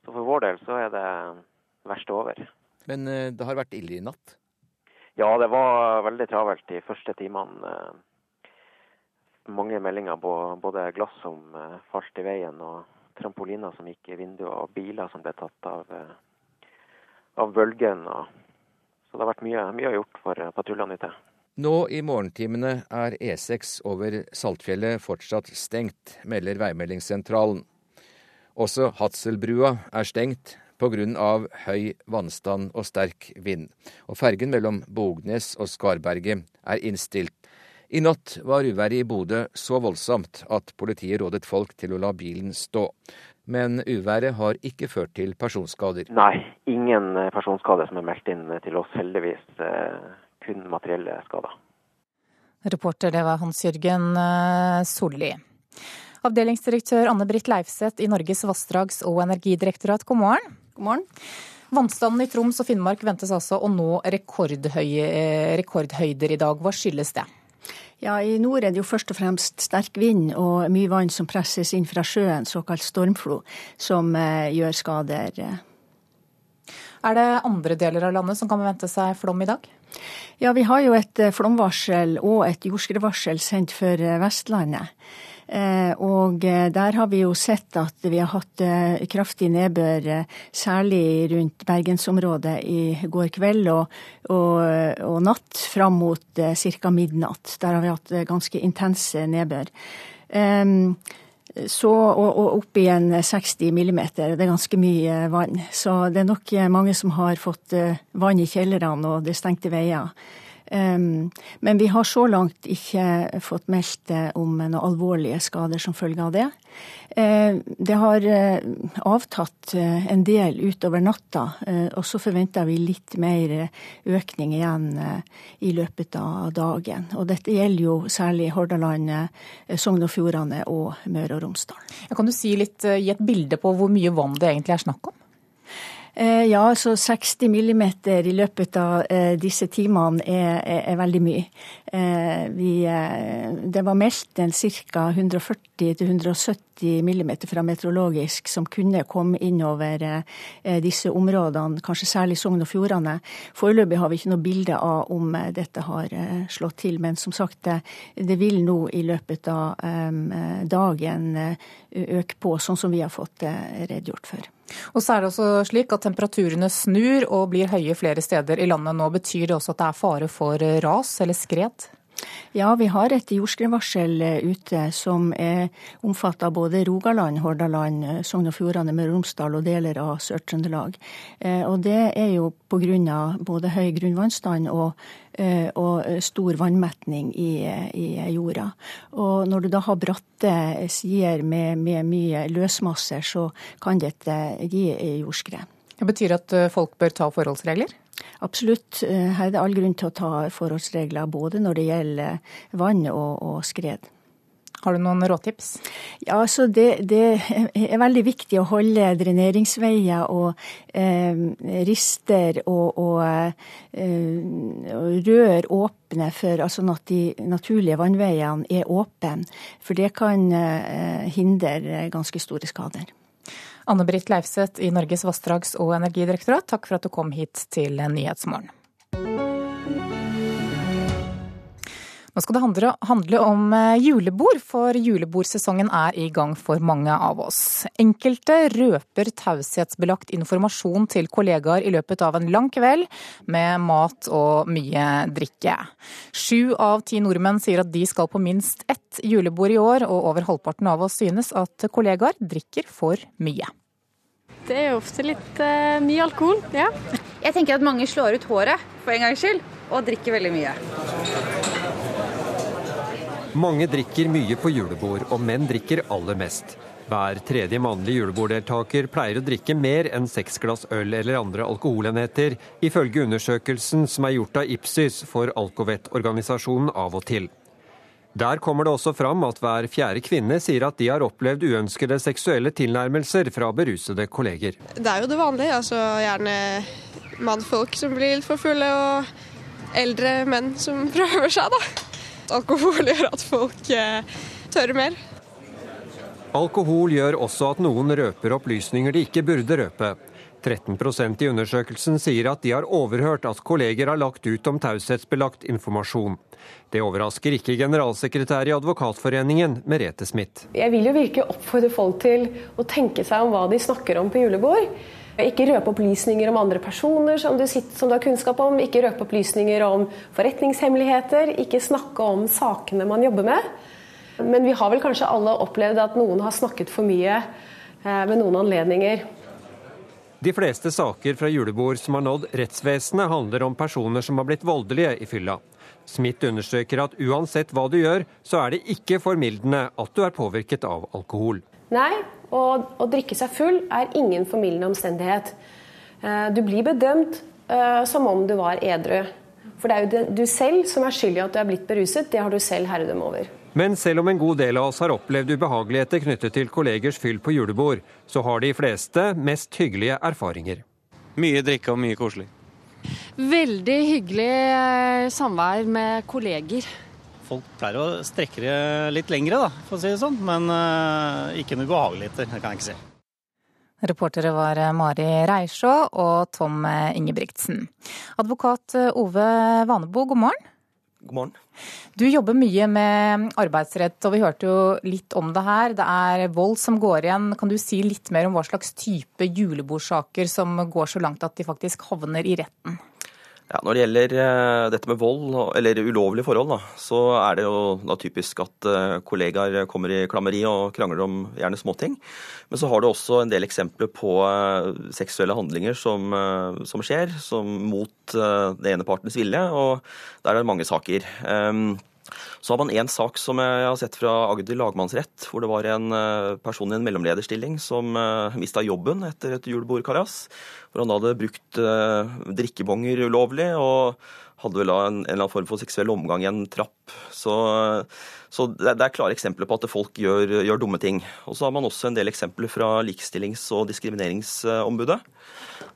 Så for vår del så er det verst over. Men eh, det har vært ille i natt? Ja, det var veldig travelt de første timene. Mange meldinger på både glass som eh, falt i veien, og trampoliner som gikk i vinduet, og biler som ble tatt av, eh, av bølgen. Så det har vært mye, mye gjort for patruljene ute. Nå i morgentimene er E6 over Saltfjellet fortsatt stengt, melder Veimeldingssentralen. Også Hatselbrua er stengt pga. høy vannstand og sterk vind, og fergen mellom Bognes og Skarberget er innstilt. I natt var uværet i Bodø så voldsomt at politiet rådet folk til å la bilen stå. Men uværet har ikke ført til personskader. Nei, ingen eh, personskader som er meldt inn til oss, heldigvis. Eh, kun materielle skader. Reporter det var Hans Jørgen eh, Solli. Avdelingsdirektør Anne Britt Leifseth i Norges vassdrags- og energidirektorat, god morgen. God morgen. Vannstanden i Troms og Finnmark ventes altså å nå rekordhøyder i dag. Hva skyldes det? Ja, I nord er det jo først og fremst sterk vind og mye vann som presses inn fra sjøen, såkalt stormflo, som eh, gjør skader. Er det andre deler av landet som kan vente seg flom i dag? Ja, vi har jo et eh, flomvarsel og et jordskredvarsel sendt for eh, Vestlandet. Eh, og der har vi jo sett at vi har hatt kraftig nedbør, særlig rundt bergensområdet i går kveld og, og, og natt fram mot ca. midnatt. Der har vi hatt ganske intense nedbør. Så, og, og opp i en 60 millimeter. Det er ganske mye vann. Så det er nok mange som har fått vann i kjellerne og det stengte veier. Men vi har så langt ikke fått meldt eh, om noen alvorlige skader som følge av det. Eh, det har eh, avtatt en del utover natta, og så forventer vi litt mer økning igjen i løpet av dagen. Og dette gjelder jo særlig Hordaland, Sogn og Fjordane og Møre og Romsdal. Kan du si litt, gi et bilde på hvor mye vann det egentlig er snakk om? Eh, ja, altså 60 millimeter i løpet av eh, disse timene er, er, er veldig mye. Eh, vi, det var meldt en ca. 140-170 millimeter fra meteorologisk som kunne komme innover disse områdene, kanskje særlig Sogn og Fjordane. Foreløpig har vi ikke noe bilde av om dette har slått til, men som sagt, det vil nå i løpet av dagen øke på, sånn som vi har fått redegjort for. Og så er det også slik at Temperaturene snur og blir høye flere steder i landet nå. Betyr det også at det er fare for ras eller skred? Ja, vi har et jordskredvarsel eh, ute som er omfatta både Rogaland, Hordaland, eh, Sogn og Fjordane, Møre og Romsdal og deler av Sør-Trøndelag. Eh, og det er jo pga. både høy grunnvannstand og, og stor vannmetning i, i, jorda. Og når du da har bratte sider med, med mye løsmasser, så kan dette gi jordskred. Det betyr at folk bør ta forholdsregler? Absolutt. Eh, her er det all grunn til å ta forholdsregler både når det gjelder vann og, og skred. Har du noen råtips? Ja, altså det, det, er veldig viktig å holde dreneringsveier og eh, rister og, og eh, rør åpne for altså at de naturlige vannveiene er åpne. For det kan eh, hindre ganske store skader. Anne Britt Leifseth i Norges vassdrags- og energidirektorat, takk for at du kom hit til Nyhetsmorgen. Nå skal det handle om eh, julebord, for julebordsesongen er i gang for mange av oss. Enkelte røper taushetsbelagt informasjon til kollegaer i løpet av en lang kveld med mat og mye drikke. Sju av ti nordmenn sier at de skal på minst ett julebord i år, og over halvparten av oss synes at kollegaer drikker for mye. Det er jo ofte litt uh, mye alkohol, ja. Jeg tenker at mange slår ut håret for en gangs skyld, og drikker veldig mye. Mange drikker mye på julebord, og menn drikker aller mest. Hver tredje mannlige juleborddeltaker pleier å drikke mer enn seks glass øl eller andre alkoholenheter, ifølge undersøkelsen som er gjort av Ipsys for Alcovet-organisasjonen av og til. Der kommer det også fram at hver fjerde kvinne sier at de har opplevd uønskede seksuelle tilnærmelser fra berusede kolleger. Det er jo det vanlige, altså gjerne mannfolk som blir litt for fulle, og eldre menn som prøver seg, da alkohol gjør at folk eh, tør mer. Alkohol gjør også at noen røper opplysninger de ikke burde røpe. 13% i undersøkelsen sier at de har overhørt at kolleger har lagt ut om taushetsbelagt informasjon. Det overrasker ikke generalsekretær i Advokatforeningen, Merete Smith. Jeg vil jo virkelig oppfordre folk til å tenke seg om hva de snakker om på julebord. Ikke røpe opplysninger om andre personer som du, sitter, som du har kunnskap om. Ikke røpe opplysninger om forretningshemmeligheter. Ikke snakke om sakene man jobber med. Men vi har vel kanskje alle opplevd at noen har snakket for mye eh, ved noen anledninger. De fleste saker fra julebord som har nådd rettsvesenet, handler om personer som har blitt voldelige i fylla. Smith understreker at uansett hva du gjør, så er det ikke formildende at du er påvirket av alkohol. Nei, å drikke seg full er ingen formildende omstendighet. Eh, du blir bedømt uh, som om du var edru. For det er jo du selv som er skyld i at du er blitt beruset. Det har du selv herredømme over. Men selv om en god del av oss har opplevd ubehageligheter knyttet til kollegers fyll på julebord, så har de fleste mest hyggelige erfaringer. Mye drikke og mye koselig. Veldig hyggelig eh, samvær med kolleger. Folk pleier å strekke det litt lengre, da, for å si det sånn. Men uh, ikke noe behageligheter, det kan jeg ikke si. Reportere var Mari Reisjå og Tom Ingebrigtsen. Advokat Ove Vanebo, god morgen. God morgen. Du jobber mye med arbeidsrett, og vi hørte jo litt om det her. Det er vold som går igjen. Kan du si litt mer om hva slags type julebordsaker som går så langt at de faktisk havner i retten? Ja, Når det gjelder uh, dette med vold, eller ulovlige forhold, da, så er det jo da typisk at uh, kollegaer kommer i klammeri og krangler om gjerne småting. Men så har du også en del eksempler på uh, seksuelle handlinger som, som skjer, som mot det ene partens vilje, og der er det mange saker. Um, så har man en sak som jeg har sett fra Agder lagmannsrett, hvor det var en person i en mellomlederstilling som mista jobben etter et julebordkaras hvor han da hadde brukt uh, drikkebonger ulovlig og hadde vel en, en, eller annen form for seksuell omgang i en trapp. Så, så det, det, er klare eksempler på at folk gjør, gjør, dumme ting. Og så har man også en del eksempler fra Likestillings- og diskrimineringsombudet.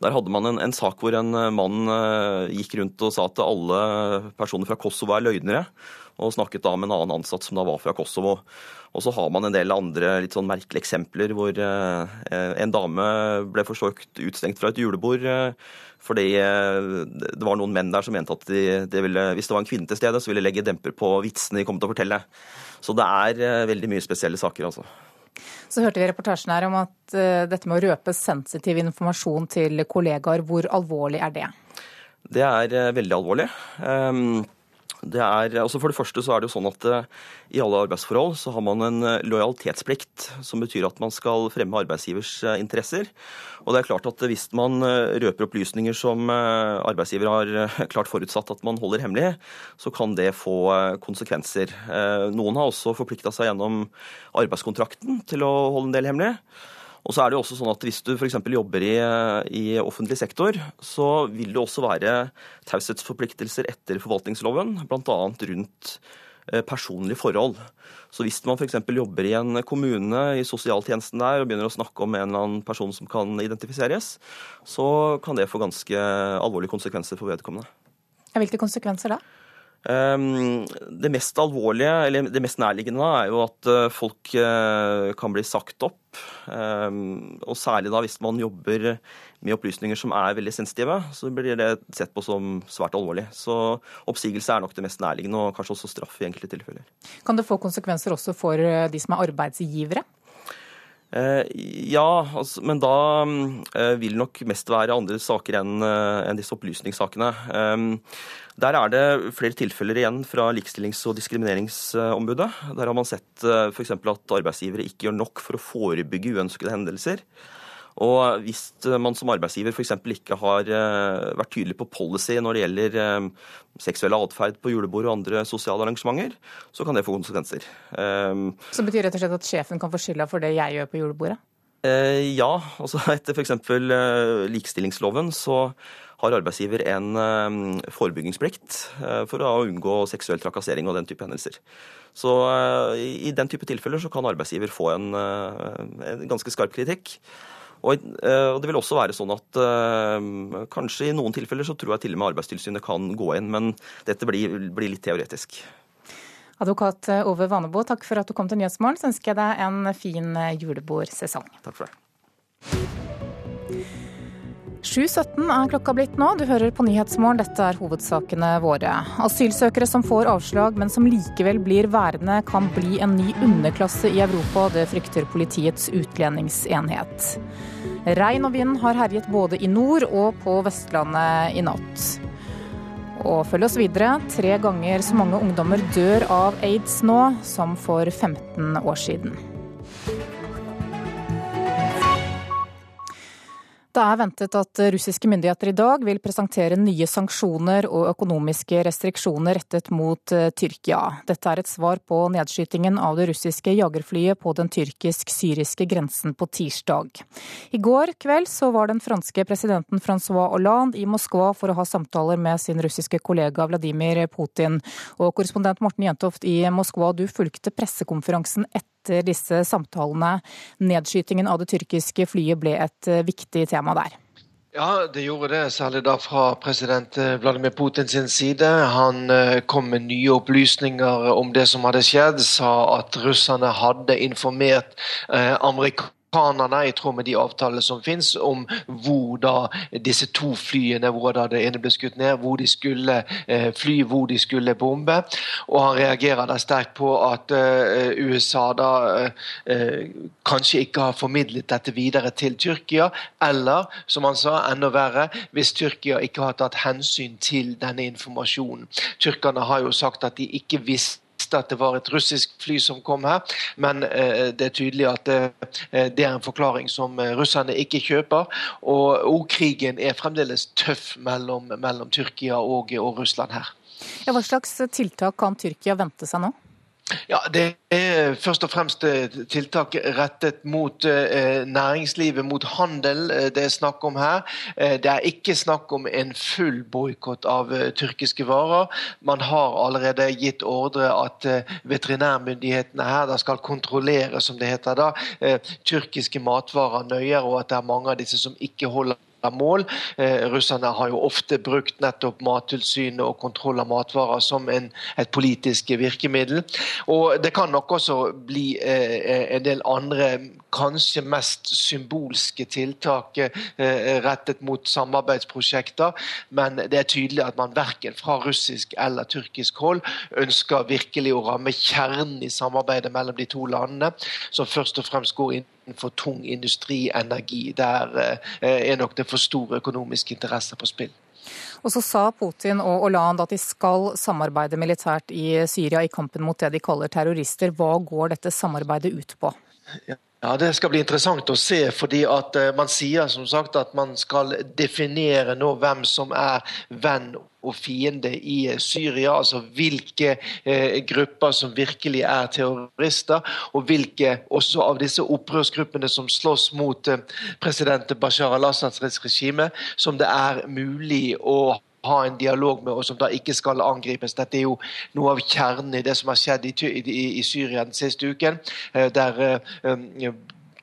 Der hadde man en, en, sak hvor en mann gikk rundt og sa at alle personer fra Kosovo er løgnere, og snakket da med en annen ansatt som da var fra Kosovo. Og så har man en del andre litt sånn merkelige eksempler hvor eh, en dame ble forsøkt utstengt fra et julebord eh, fordi eh, det var noen menn der som mente at de, de ville, hvis det var en kvinne til stede, så ville legge demper på vitsene de kom til å fortelle. Så det er veldig mye spesielle saker, altså. Så hørte vi reportasjen her om at dette med å røpe sensitiv informasjon til kollegaer, hvor alvorlig er det? Det er veldig alvorlig. Um, det er, altså for det første så er det jo sånn at uh, I alle arbeidsforhold så har man en uh, lojalitetsplikt, som betyr at man skal fremme arbeidsgivers uh, interesser. Og det er klart at Hvis man røper opplysninger som arbeidsgiver har klart forutsatt at man holder hemmelig, så kan det få konsekvenser. Noen har også forplikta seg gjennom arbeidskontrakten til å holde en del hemmelig. Og så er det jo også sånn at Hvis du f.eks. jobber i, i, offentlig sektor, så vil det også være taushetsforpliktelser etter forvaltningsloven, bl.a. rundt eh, personlige forhold. Så hvis man f.eks. jobber i en kommune i sosialtjenesten der og begynner å snakke om en eller annen person som kan identifiseres, så kan det få ganske alvorlige konsekvenser for vedkommende. Hvilke konsekvenser da? Ehm, det mest alvorlige, eller det mest nærliggende, er jo at eh, folk eh, kan bli sagt opp. Ehm, og særlig da hvis man jobber med opplysninger som er veldig sensitive, så blir det sett på som svært alvorlig. Så oppsigelse er nok det mest nærliggende, og kanskje også straff i enkelte tilfeller. Kan det få konsekvenser også for eh, de som er arbeidsgivere? Eh, ja, altså, men da eh, vil nok mest være andre saker enn enn disse opplysningssakene. Eh, der er det flere tilfeller igjen fra Likestillings- og diskrimineringsombudet. Der har man sett f.eks. at arbeidsgivere ikke gjør nok for å forebygge uønskede hendelser. Og hvis man som arbeidsgiver f.eks. ikke har vært tydelig på policy når det gjelder seksuell atferd på julebord og andre sosiale arrangementer, så kan det få konsekvenser. Så betyr rett og slett at sjefen kan få skylda for det jeg gjør på julebordet? Eh, ja, altså etter f.eks. Eh, likestillingsloven så har arbeidsgiver en eh, forebyggingsplikt for å unngå seksuell trakassering og den type hendelser. Så i den type tilfeller så kan arbeidsgiver få en, en ganske skarp kritikk. Og, det vil også være sånn at kanskje i noen tilfeller så tror jeg til og med Arbeidstilsynet kan gå inn, men dette blir, blir litt teoretisk. Advokat Ove Vanebo, takk for at du kom til Nyhetsmorgen. Så ønsker jeg deg en fin julebordsesong. Takk for det. 7.17 er klokka blitt nå. Du hører på Nyhetsmorgen. Dette er hovedsakene våre. Asylsøkere som får avslag, men som likevel blir værende, kan bli en ny underklasse i Europa. Det frykter Politiets utlendingsenhet. Regn og vind har herjet både i nord og på Vestlandet i natt. Og følg oss videre. Tre ganger så mange ungdommer dør av aids nå som for 15 år siden. Det er ventet at russiske myndigheter i dag vil presentere nye sanksjoner og økonomiske restriksjoner rettet mot eh, Tyrkia. Dette er et svar på nedskytingen av det russiske jagerflyet på den tyrkisk-syriske grensen på tirsdag. I går kveld så var den franske presidenten Francois Hollande i Moskva for å ha samtaler med sin russiske kollega Vladimir Putin. Og korrespondent Morten Jentoft i Moskva, du fulgte pressekonferansen etter etter disse samtalene. Nedskytingen av det tyrkiske flyet ble et eh, viktig tema der. Ja, det gjorde det, særlig da fra president eh, Vladimir Putin sin side. Han eh, kom med nye opplysninger om det som hadde skjedd, sa at russerne hadde informert eh, amerikanerne amerikanerne, i tråd med de avtalene som finnes, om hvor da disse to flyene, hvor da det ene ble skutt ned, hvor de skulle eh, fly, hvor de skulle bombe. Og han reagerer da sterkt på at uh, USA da uh, kanskje ikke har formidlet dette videre til Tyrkia, eller, som han sa, enda verre, hvis Tyrkia ikke har tatt hensyn til denne informasjonen. Tyrkerne har jo sagt at de ikke visste visste at det var et russisk fly som kom her, men eh, det er tydelig at eh, det er en forklaring som eh, russerne ikke kjøper. Og, krigen er fremdeles tøff mellom, mellom Tyrkia og, og Russland her. Ja, hva slags tiltak kan Tyrkia vente seg nå? Ja, Det er først og fremst eh, tiltak rettet mot eh, næringslivet, mot handel eh, det er snakk om her. Det er ikke snakk om en full boikott av tyrkiske varer. Man har allerede gitt ordre at veterinærmyndighetene her skal kontrollere, som det heter da, tyrkiske matvarer nøyere, og at det er mange av disse som ikke holder mål. Eh, russerne har jo ofte brukt nettopp Mattilsynet og kontroll av matvarer som en, et politisk virkemiddel. Og Det kan nok også bli eh, en del andre kanskje mest symbolske tiltak eh, rettet mot samarbeidsprosjekter. Men det er tydelig at man verken fra russisk eller tyrkisk hold ønsker virkelig å ramme kjernen i samarbeidet mellom de to landene, som først og fremst går inn for tung industrienergi. Der eh, er nok det for store økonomiske interesser på spill. Og så sa Putin og Hollande at de skal samarbeide militært i Syria i kampen mot det de kaller terrorister. Hva går dette samarbeidet ut på? Ja. Ja, Det skal bli interessant å se. fordi at eh, Man sier som sagt at man skal definere nå hvem som er venn og fiende i Syria. Altså hvilke eh, grupper som virkelig er terrorister, og hvilke også av disse opprørsgruppene som slåss mot eh, president Bashar al-Assads regime, som det er mulig å ha en dialog med, og som da ikke skal angripes. Dette er jo noe av kjernen i det som har skjedd i, i, i Syria den siste uken. Eh, der uh,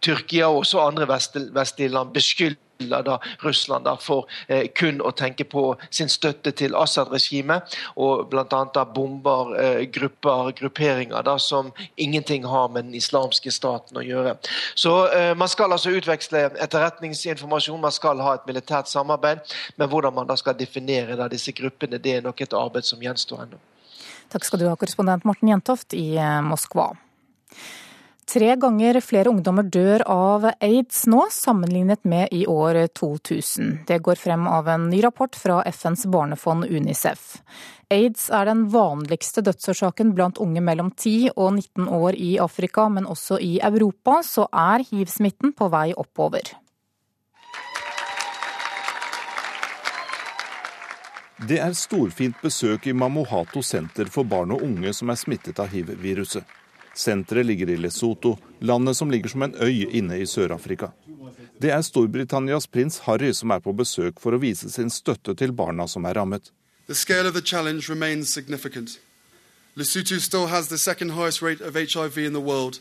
Tyrkia og også andre vestlige land beskylder da Russland da for eh, kun å tenke på sin støtte til Assad-regimet, og bl.a. bomber eh, grupper, grupperinger da, som ingenting har med den islamske staten å gjøre. Så eh, Man skal altså utveksle etterretningsinformasjon, man skal ha et militært samarbeid, men hvordan man da skal definere da, disse gruppene, det er nok et arbeid som gjenstår ennå. Takk skal du ha, korrespondent Morten Jentoft i eh, Moskva. Tre ganger flere ungdommer dør av aids nå, sammenlignet med i år 2000. Det går frem av en ny rapport fra FNs barnefond Unicef. Aids er den vanligste dødsårsaken blant unge mellom 10 og 19 år i Afrika, men også i Europa så er hiv-smitten på vei oppover. Det er storfint besøk i Mamohato senter for barn og unge som er smittet av hiv-viruset. Senteret ligger i Lesotho, landet som ligger som en øy inne i Sør-Afrika. Det er Storbritannias prins Harry som er på besøk for å vise sin støtte til barna som er rammet. Lesotho still has the second highest rate of HIV in the world,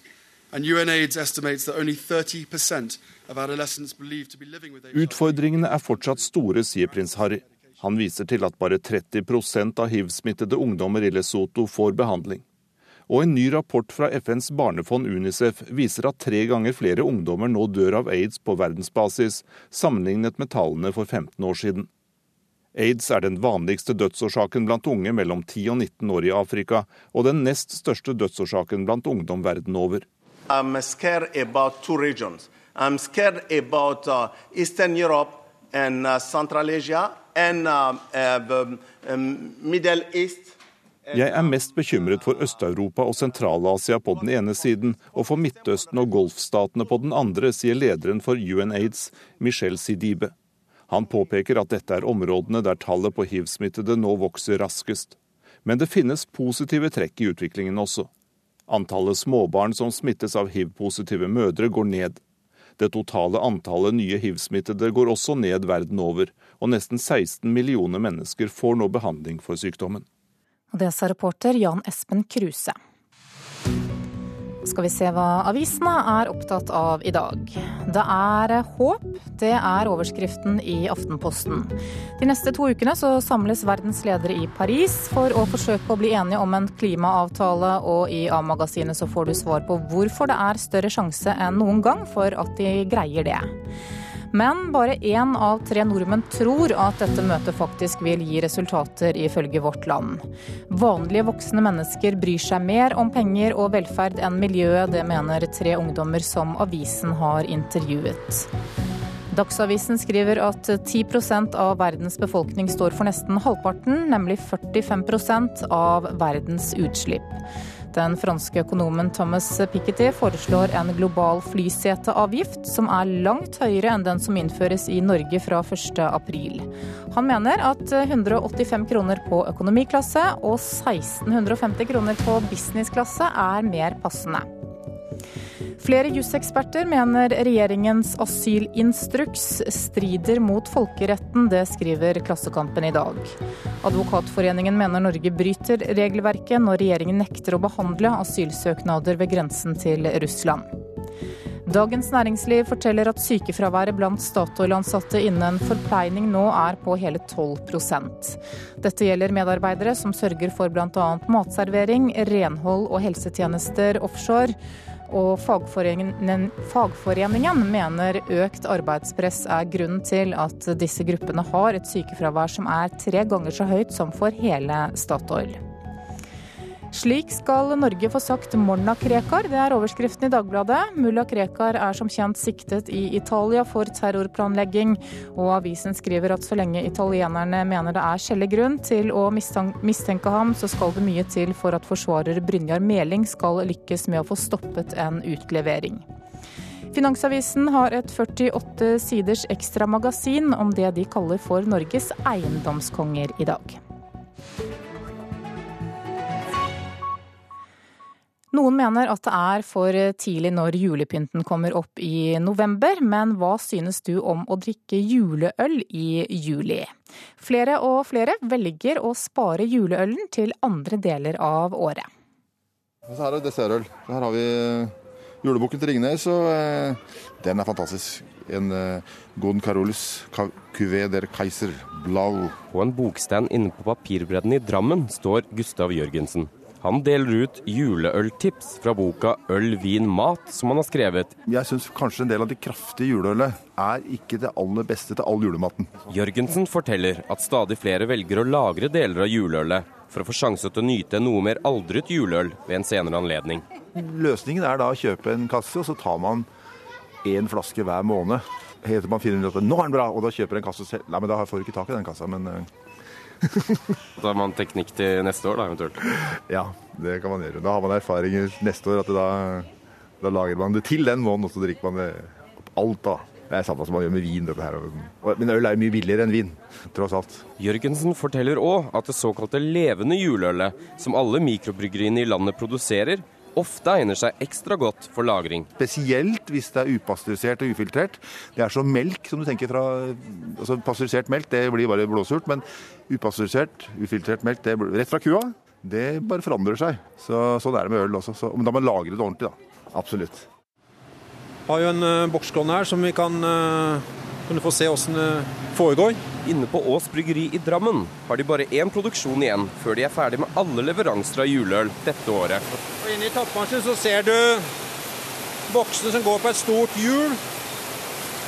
and UNAIDS estimates that only 30% of adolescents believed to be living with HIV. Utfordringene er fortsatt store, sier prins Harry. Han viser til at bare 30% av hiv-smittede ungdommer i Lesotho får behandling. Og en ny rapport fra FNs barnefond Unicef viser at tre ganger flere ungdommer nå dør av aids på verdensbasis, sammenlignet med tallene for 15 år siden. Aids er den vanligste dødsårsaken blant unge mellom 10 og 19 år i Afrika, og den nest største dødsårsaken blant ungdom verden over. I'm scared about two regions. I'm scared about uh, Eastern Europe and uh, Central Asia and uh, uh, um, Middle East. Jeg er mest bekymret for Øst-Europa og Sentral-Asia på den ene siden, og for Midtøsten og Golfstatene på den andre, sier lederen for UNAIDS, Michel Sidibe. Han påpeker at dette er områdene der tallet på hiv-smittede nå vokser raskest. Men det finnes positive trekk i utviklingen også. Antallet småbarn som smittes av hiv-positive mødre, går ned. Det totale antallet nye hiv-smittede går også ned verden over, og nesten 16 millioner mennesker får nå behandling for sykdommen. Og det sa reporter Jan Espen Kruse. Skal vi se hva avisene er opptatt av i dag. Det er håp. Det er overskriften i Aftenposten. De neste to ukene så samles verdens ledere i Paris for å forsøke å bli enige om en klimaavtale, og i A-magasinet så får du svar på hvorfor det er større sjanse enn noen gang for at de greier det. Men bare én av tre nordmenn tror at dette møtet faktisk vil gi resultater, ifølge Vårt Land. Vanlige voksne mennesker bryr seg mer om penger og velferd enn miljøet. Det mener tre ungdommer som avisen har intervjuet. Dagsavisen skriver at 10% av verdens befolkning står for nesten halvparten, nemlig 45% av verdens utslipp. Den franske økonomen Thomas Piketty foreslår en global flyseteavgift som er langt høyere enn den som innføres i Norge fra 1.4. Han mener at 185 kroner på økonomiklasse og 1650 kroner på businessklasse er mer passende. Flere juseksperter mener regjeringens asylinstruks strider mot folkeretten. Det skriver Klassekampen i dag. Advokatforeningen mener Norge bryter regelverket når regjeringen nekter å behandle asylsøknader ved grensen til Russland. Dagens Næringsliv forteller at sykefraværet blant Statoil-ansatte innen forpleining nå er på hele 12% Dette gjelder medarbeidere som sørger for bl.a. matservering, renhold og helsetjenester offshore. Og fagforeningen, fagforeningen, mener økt arbeidspress er grunnen til at disse gruppene har et sykefravær som er tre ganger så høyt som for hele Statoil. Slik skal Norge få sagt Morna Krekar, det er overskriften i Dagbladet. Mulla Krekar er som kjent siktet i Italia for terrorplanlegging, og avisen skriver at så lenge italienerne mener det er skjellig grunn til å mistenke ham, så skal det mye til for at forsvarer Brynjar Meling skal lykkes med å få stoppet en utlevering. Finansavisen har et 48 siders ekstra magasin om det de kaller for Norges eiendomskonger i dag. Noen mener at det er for tidlig når julepynten kommer opp i november, men hva synes du om å drikke juleøl i juli? Flere og flere velger å spare juleølen til andre deler av året. Så her er det dessertøl. Her har vi julebukken til Ringnes, og eh, den er fantastisk. En uh, Gon Carolus Cuvée der Kaiser Blau. På en bokstand inne på Papirbredden i Drammen står Gustav Jørgensen. Han deler ut juleøltips fra boka 'Øl, vin, mat', som han har skrevet. Jeg syns kanskje en del av det kraftige juleølet er ikke det aller beste til all julematen. Jørgensen forteller at stadig flere velger å lagre deler av juleølet for å få sjanse til å nyte noe mer aldret juleøl ved en senere anledning. Løsningen er da å kjøpe en kasse, og så tar man én flaske hver måned. Helt til man finner ut at nå er den bra, og da kjøper en kasse selv. Nei, men da får du ikke tak i den kassa, men da har man teknikk til neste år, da eventuelt? Ja, det kan man gjøre. Da har man erfaringer neste år. at da, da lager man det til den måneden, og så drikker man det opp alt da. Det er samme som man gjør med vin. dette her. Men øl er jo mye billigere enn vin, tross alt. Jørgensen forteller òg at det såkalte levende juleølet, som alle mikrobryggeriene i landet produserer, ofte egner seg ekstra godt for lagring. Spesielt hvis det er upasteurisert og ufiltrert. Det er som melk, som du tenker fra altså Pasteurisert melk det blir bare blåsurt, men upasteurisert, ufiltrert melk det blir, rett fra kua, det bare forandrer seg. Så, sånn er det med øl også. Så, men da må man lagre det ordentlig, da. Absolutt. Vi har jo en uh, bokskånd her som vi kan uh, kan du få se åssen det foregår. Inne på Ås bryggeri i Drammen har de bare én produksjon igjen før de er ferdig med alle leveranser av juleøl dette året. Og Inne i tappmaskinen så ser du boksene som går på et stort hjul.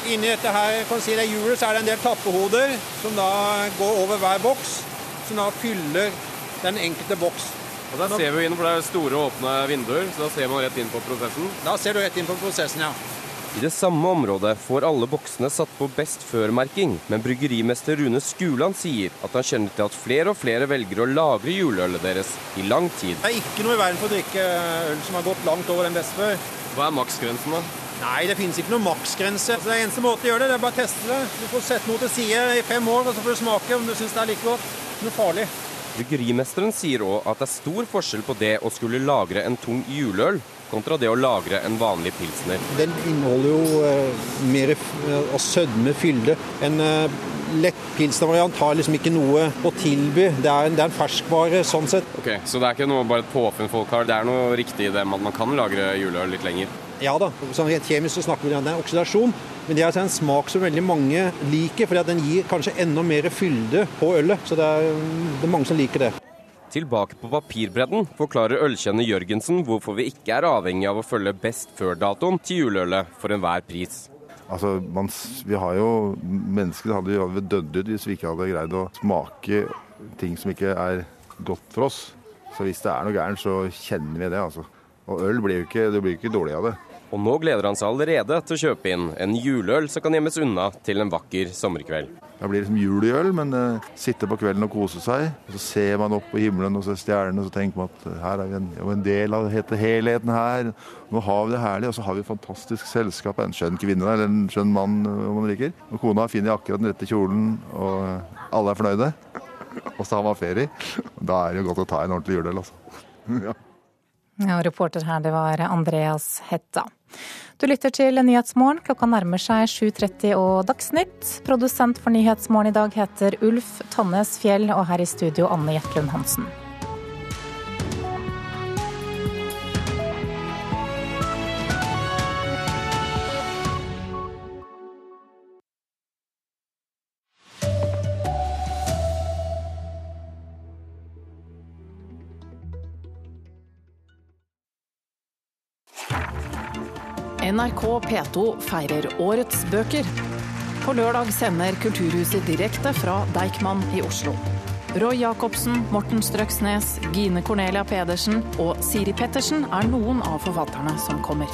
Inni dette her, kan si det hjulet så er det en del tappehoder som da går over hver boks, som da fyller den enkelte boks. Og Der ser vi inn, for det er store, åpne vinduer, så da ser man rett inn på prosessen. Da ser du rett inn på prosessen, ja. I det samme området får alle boksene satt på best før-merking, men bryggerimester Rune Skuland sier at han kjenner til at flere og flere velger å lagre juleølet deres i lang tid. Det er ikke noe i verden for å drikke øl som har gått langt over den best før. Hva er maksgrensen, da? Nei, det finnes ikke noen maksgrense. Altså, det er eneste måte å gjøre det, det er bare å teste det. Du får sette noe til side i fem år, og så får du smake om du syns det er like godt. Noe farlig. Bryggerimesteren sier òg at det er stor forskjell på det å skulle lagre en tung juleøl kontra det å lagre en vanlig pilsner. Den inneholder jo uh, mer av sødme, fylde. En uh, lett pilsnervariant har liksom ikke noe å tilby. Det er, en, det er en ferskvare sånn sett. Ok, Så det er ikke noe bare et påfunn folk har, det er noe riktig i det at man kan lagre juleøl litt lenger? Ja da. Sånn rent kjemisk så snakker vi om det er oksidasjon. Men det er altså en smak som veldig mange liker, fordi den gir kanskje enda mer fylde på ølet. Så det er, det er mange som liker det. Tilbake på papirbredden forklarer ølkjenner Jørgensen hvorfor vi ikke er avhengig av å følge best før-datoen til juleølet for enhver pris. Altså, man, vi har jo, Mennesker hadde jo dødd ut hvis vi ikke hadde greid å smake ting som ikke er godt for oss. Så hvis det er noe gærent, så kjenner vi det. altså. Og øl blir jo ikke, det blir ikke dårlig av det. Og nå gleder han seg allerede til å kjøpe inn en juleøl som kan gjemmes unna til en vakker sommerkveld. Det blir liksom jul i øl, men uh, sitte på kvelden og kose seg. og Så ser man opp på himmelen og ser stjernene og så tenker man at uh, her er vi en, en del av helheten her. Nå har vi det herlig, og så har vi fantastisk selskap. En skjønn kvinne eller en skjønn mann om man liker. Og kona finner akkurat den rette kjolen, og alle er fornøyde. Og så har man ferie. Da er det jo godt å ta en ordentlig juleøl, altså. ja. Ja, reporter her, det var Andreas Hetta. Du lytter til Nyhetsmorgen. Klokka nærmer seg 7.30 og Dagsnytt. Produsent for Nyhetsmorgen i dag heter Ulf Tannes Fjell, og her i studio Anne Jetlund Hansen. NRK P2 feirer årets bøker. På lørdag sender Kulturhuset direkte fra Deichman i Oslo. Roy Jacobsen, Morten Strøksnes, Gine Cornelia Pedersen og Siri Pettersen er noen av forfatterne som kommer.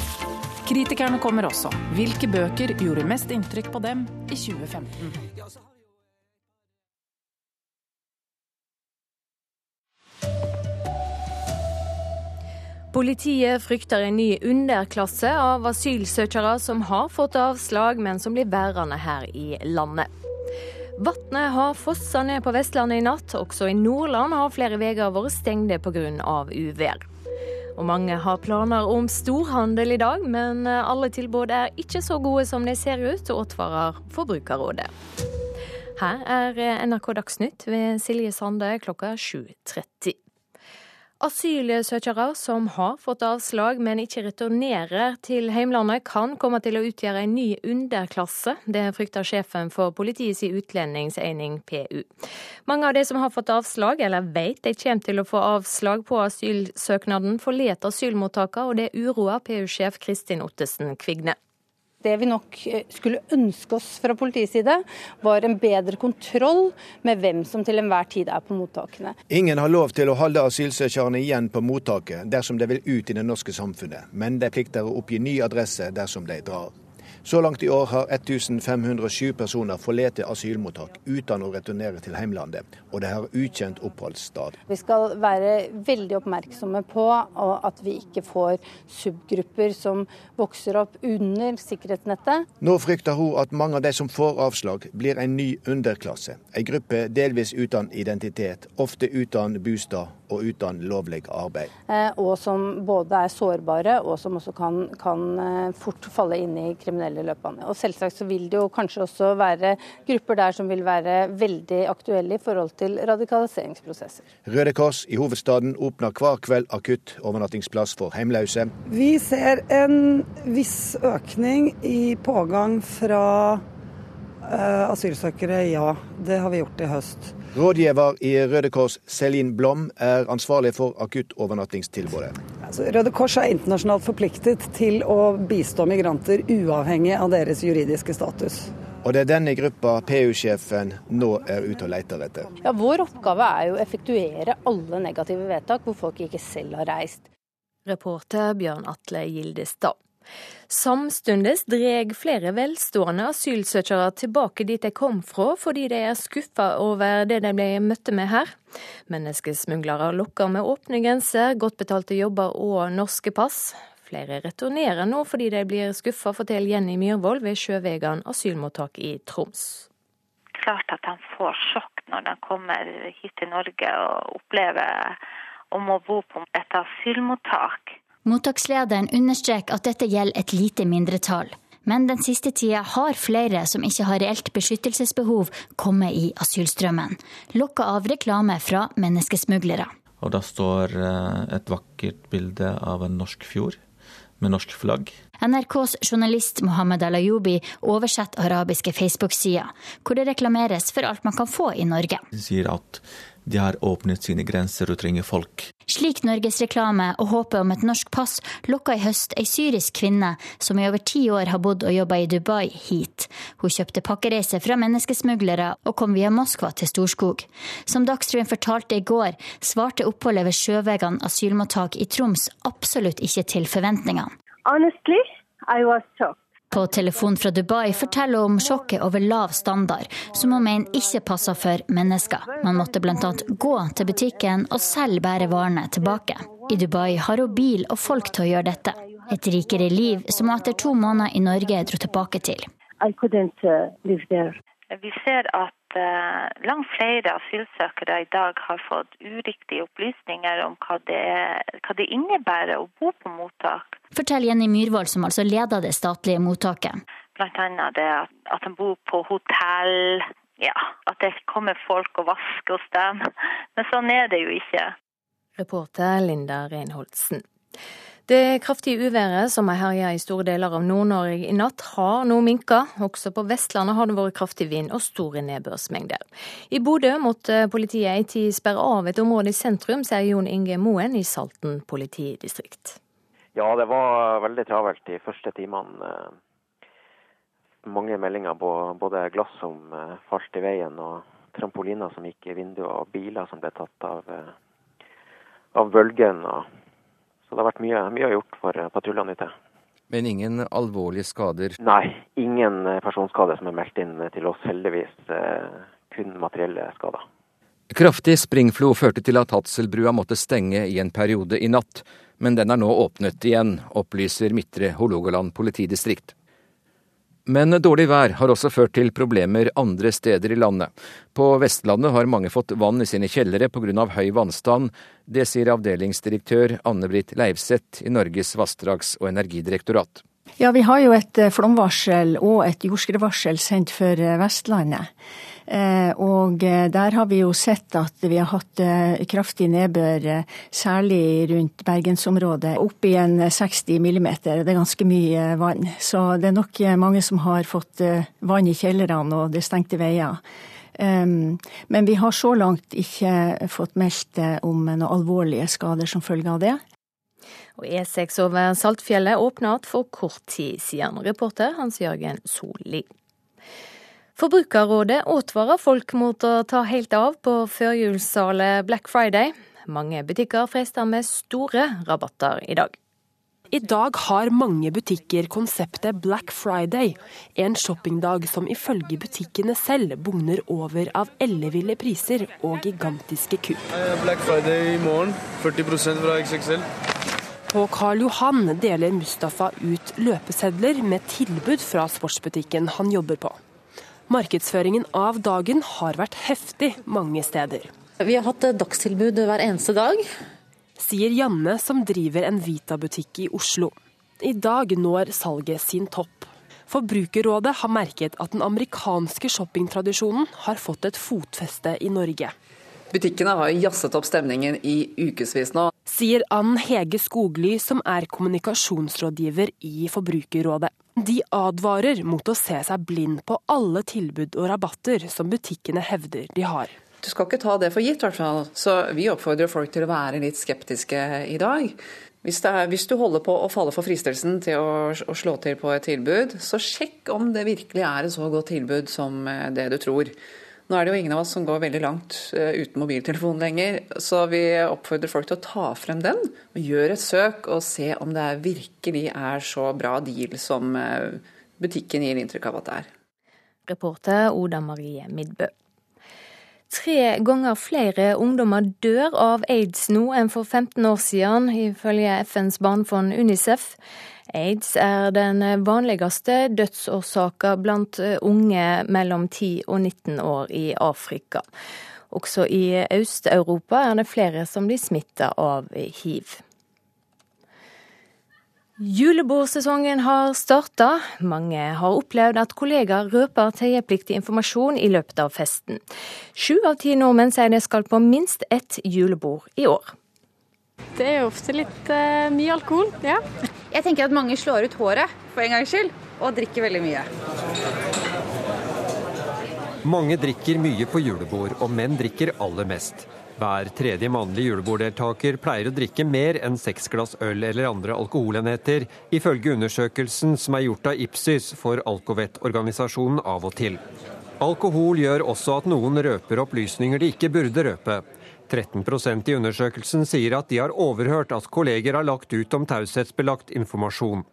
Kritikerne kommer også. Hvilke bøker gjorde mest inntrykk på dem i 2015? Politiet frykter en ny underklasse av asylsøkere som har fått avslag, men som blir værende her i landet. Vannet har fossa ned på Vestlandet i natt. Også i Nordland har flere veier vært stengte pga. uvær. Og mange har planer om storhandel i dag, men alle tilbud er ikke så gode som de ser ut, advarer Forbrukerrådet. Her er NRK Dagsnytt ved Silje Sande klokka 7.30. Asylsøkere som har fått avslag, men ikke returnerer til heimlandet, kan komme til å utgjøre en ny underklasse. Det frykter sjefen for politiets utlendingsening PU. Mange av de som har fått avslag, eller vet de kommer til å få avslag på asylsøknaden, forlater asylmottakene, og det uroer PU-sjef Kristin Ottesen Kvigne. Det vi nok eh, skulle ønske oss fra politiets side, var en bedre kontroll med hvem som til enhver tid er på mottakene. Ingen har lov til å holde asylsøkerne igjen på mottaket dersom de vil ut i det norske samfunnet, men de plikter å oppgi ny adresse dersom de drar. Så langt i år har 1507 personer forlatt asylmottak uten å returnere til heimlandet, og de har ukjent oppholdssted. Vi skal være veldig oppmerksomme på at vi ikke får subgrupper som vokser opp under sikkerhetsnettet. Nå frykter hun at mange av de som får avslag, blir en ny underklasse. En gruppe delvis uten identitet, ofte uten bostad og uten lovlig arbeid. Eh, og som både er sårbare, og som også kan, kan eh, fort falle inn i kriminelle løpene. Og selvsagt så vil det jo kanskje også være grupper der som vil være veldig aktuelle i forhold til radikaliseringsprosesser. Røde Kors i hovedstaden åpner hver kveld akutt overnattingsplass for hjemløse. Vi ser en viss økning i pågang fra uh, asylsøkere, ja. Det har vi gjort i høst. Rådgiver i Røde Kors, Celine Blom, er ansvarlig for akuttovernattingstilbudet. Altså, Røde Kors er internasjonalt forpliktet til å bistå migranter uavhengig av deres juridiske status. Og det er denne gruppa PU-sjefen nå er ute og leter etter. Ja, Vår oppgave er jo å effektuere alle negative vedtak hvor folk ikke selv har reist. Reporter Bjørn Atle Gildestad. Samstundes dreg flere velstående asylsøkere tilbake dit de kom fra, fordi de er skuffa over det de ble møtte med her. Menneskesmuglere lokker med åpne grenser, godt betalte jobber og norske pass. Flere returnerer nå fordi de blir skuffa, forteller Jenny Myhrvold ved Sjøvegan asylmottak i Troms. Klart at de får sjokk når de kommer hit til Norge og opplever å må bo på et asylmottak. Mottakslederen understreker at dette gjelder et lite mindretall. Men den siste tida har flere som ikke har reelt beskyttelsesbehov, kommet i asylstrømmen. Lokka av reklame fra menneskesmuglere. Og da står eh, et vakkert bilde av en norsk fjord med norsk flagg. NRKs journalist Mohammed Alayoubi oversetter arabiske Facebook-sider, hvor det reklameres for alt man kan få i Norge. De sier at de har åpnet sine grenser og trenger folk. Slik norgesreklame og håpet om et norsk pass lokka i høst ei syrisk kvinne som i over ti år har bodd og jobba i Dubai, hit. Hun kjøpte pakkereise fra menneskesmuglere og kom via Moskva til Storskog. Som Dagsrevyen fortalte i går, svarte oppholdet ved Sjøvegan asylmottak i Troms absolutt ikke til forventningene. Honestly, I was shocked. På telefon fra Dubai forteller om sjokket over lav standard, som hun mener ikke passer for mennesker. Man måtte bl.a. gå til butikken og selv bære varene tilbake. I Dubai har hun bil og folk til å gjøre dette. Et rikere liv som hun etter to måneder i Norge dro tilbake til. Vi ser at uh, langt flere asylsøkere i dag har fått uriktige opplysninger om hva det, er, hva det innebærer å bo på mottak. Fortell Jenny Myhrvold, som altså leder det statlige mottaket. Blant annet det at, at de bor på hotell, ja, at det kommer folk og vasker hos dem. Men sånn er det jo ikke. Reporter Linda Reinholdsen. Det kraftige uværet som har herja i store deler av Nord-Norge i natt, har nå minka. Også på Vestlandet har det vært kraftig vind og store nedbørsmengder. I Bodø måtte politiet ei tid sperre av et område i sentrum, sier Jon Inge Moen i Salten politidistrikt. Ja, det var veldig travelt de første timene. Mange meldinger på både glass som eh, falt i veien, og trampoliner som gikk i vinduet, og biler som ble tatt av, eh, av bølgen. og så det har vært mye, mye gjort for patruljene ute. Men ingen alvorlige skader? Nei, ingen personskader som er meldt inn til oss, heldigvis. Kun materielle skader. Kraftig springflo førte til at Hatselbrua måtte stenge i en periode i natt, men den er nå åpnet igjen, opplyser Midtre Hålogaland politidistrikt. Men dårlig vær har også ført til problemer andre steder i landet. På Vestlandet har mange fått vann i sine kjellere pga. høy vannstand. Det sier avdelingsdirektør Anne-Britt Leivseth i Norges vassdrags- og energidirektorat. Ja, Vi har jo et flomvarsel og et jordskredvarsel sendt for Vestlandet. Og der har vi jo sett at vi har hatt kraftig nedbør, særlig rundt bergensområdet. Opp i en 60 millimeter. Det er ganske mye vann. Så det er nok mange som har fått vann i kjellerne, og det er stengte veier. Men vi har så langt ikke fått meldt om noen alvorlige skader som følge av det. Og E6 over Saltfjellet åpna igjen for kort tid siden. Reporter Hans Jørgen Solli. Forbrukerrådet advarer folk mot å ta helt av på førjulssalet Black Friday. Mange butikker frister med store rabatter i dag. I dag har mange butikker konseptet Black Friday, en shoppingdag som ifølge butikkene selv bugner over av elleville priser og gigantiske kupp. Black Friday i morgen, 40% fra XXL. På Karl Johan deler Mustafa ut løpesedler med tilbud fra sportsbutikken han jobber på. Markedsføringen av dagen har vært heftig mange steder. Vi har hatt dagstilbud hver eneste dag. Sier Janne som driver en Vita-butikk i Oslo. I dag når salget sin topp. Forbrukerrådet har merket at den amerikanske shoppingtradisjonen har fått et fotfeste i Norge. Butikkene har jazzet opp stemningen i ukevis nå. Sier Ann Hege Skogly, som er kommunikasjonsrådgiver i Forbrukerrådet. De advarer mot å se seg blind på alle tilbud og rabatter som butikkene hevder de har. Du skal ikke ta det for gitt, hvert fall. Så vi oppfordrer folk til å være litt skeptiske i dag. Hvis, er, hvis, du holder på å falle for fristelsen til å, å, slå til på et tilbud, så sjekk om det virkelig er et så godt tilbud som eh, det du tror. Nå er det jo ingen av oss som går veldig langt uh, uten mobiltelefon lenger, så vi oppfordrer folk til å ta frem den og gjøre et søk og se om det virkelig er så bra deal som uh, butikken gir inntrykk av at det er. Reporter Oda Marie Midbø. Tre ganger flere ungdommer dør av aids nå enn for 15 år siden, ifølge FNs barnefond Unicef. Aids er den vanligste dødsårsaken blant unge mellom 10 og 19 år i Afrika. Også i Øst-Europa er det flere som blir smitta av hiv. Julebordsesongen har starta. Mange har opplevd at kollegaer røper teiepliktig informasjon i løpet av festen. Sju av ti nordmenn sier de skal på minst ett julebord i år. Det er jo ofte litt uh, mye alkohol, ja. Jeg tenker at mange slår ut håret for en gangs skyld, og drikker veldig mye. Mange drikker mye på julebord, og menn drikker aller mest. Hver tredje mannlige juleborddeltaker pleier å drikke mer enn seks glass øl eller andre alkoholenheter, ifølge undersøkelsen som er gjort av Ipsys for Alcovet-organisasjonen av og til. Alkohol gjør også at noen røper opplysninger de ikke burde røpe. 13% i undersøkelsen sier at de har overhørt at kolleger har lagt ut om taushetsbelagt informasjon.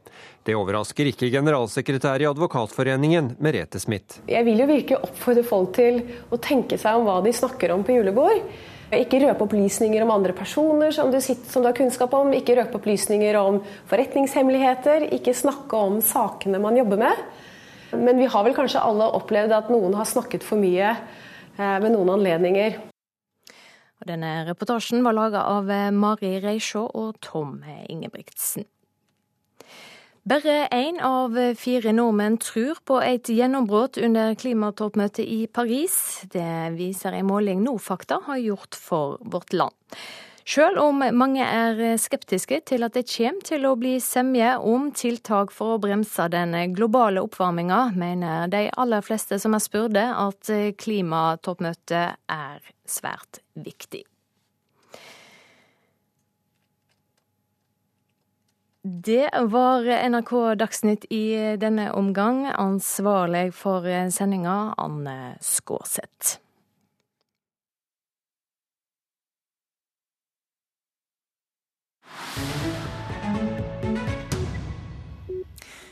Det overrasker ikke generalsekretær i Advokatforeningen, Merete Smith. Jeg vil jo virkelig oppfordre folk til å tenke seg om hva de snakker om på julebord. Ikke røpe opplysninger om andre personer som du, sitter, som du har kunnskap om. Ikke røpe opplysninger om forretningshemmeligheter. Ikke snakke om sakene man jobber med. Men vi har vel kanskje alle opplevd at noen har snakket for mye eh, ved noen anledninger. Denne reportasjen var laga av eh, Mari Reisjå og Tom Ingebrigtsen. Bare én av fire nordmenn tror på et gjennombrudd under klimatoppmøtet i Paris. Det viser en måling Nofakta har gjort for Vårt Land. Selv om mange er skeptiske til at det kommer til å bli semje om tiltak for å bremse den globale oppvarminga, mener de aller fleste som er spurte at klimatoppmøtet er svært viktig. Det var NRK Dagsnytt i denne omgang. Ansvarlig for sendinga, Anne Skårseth.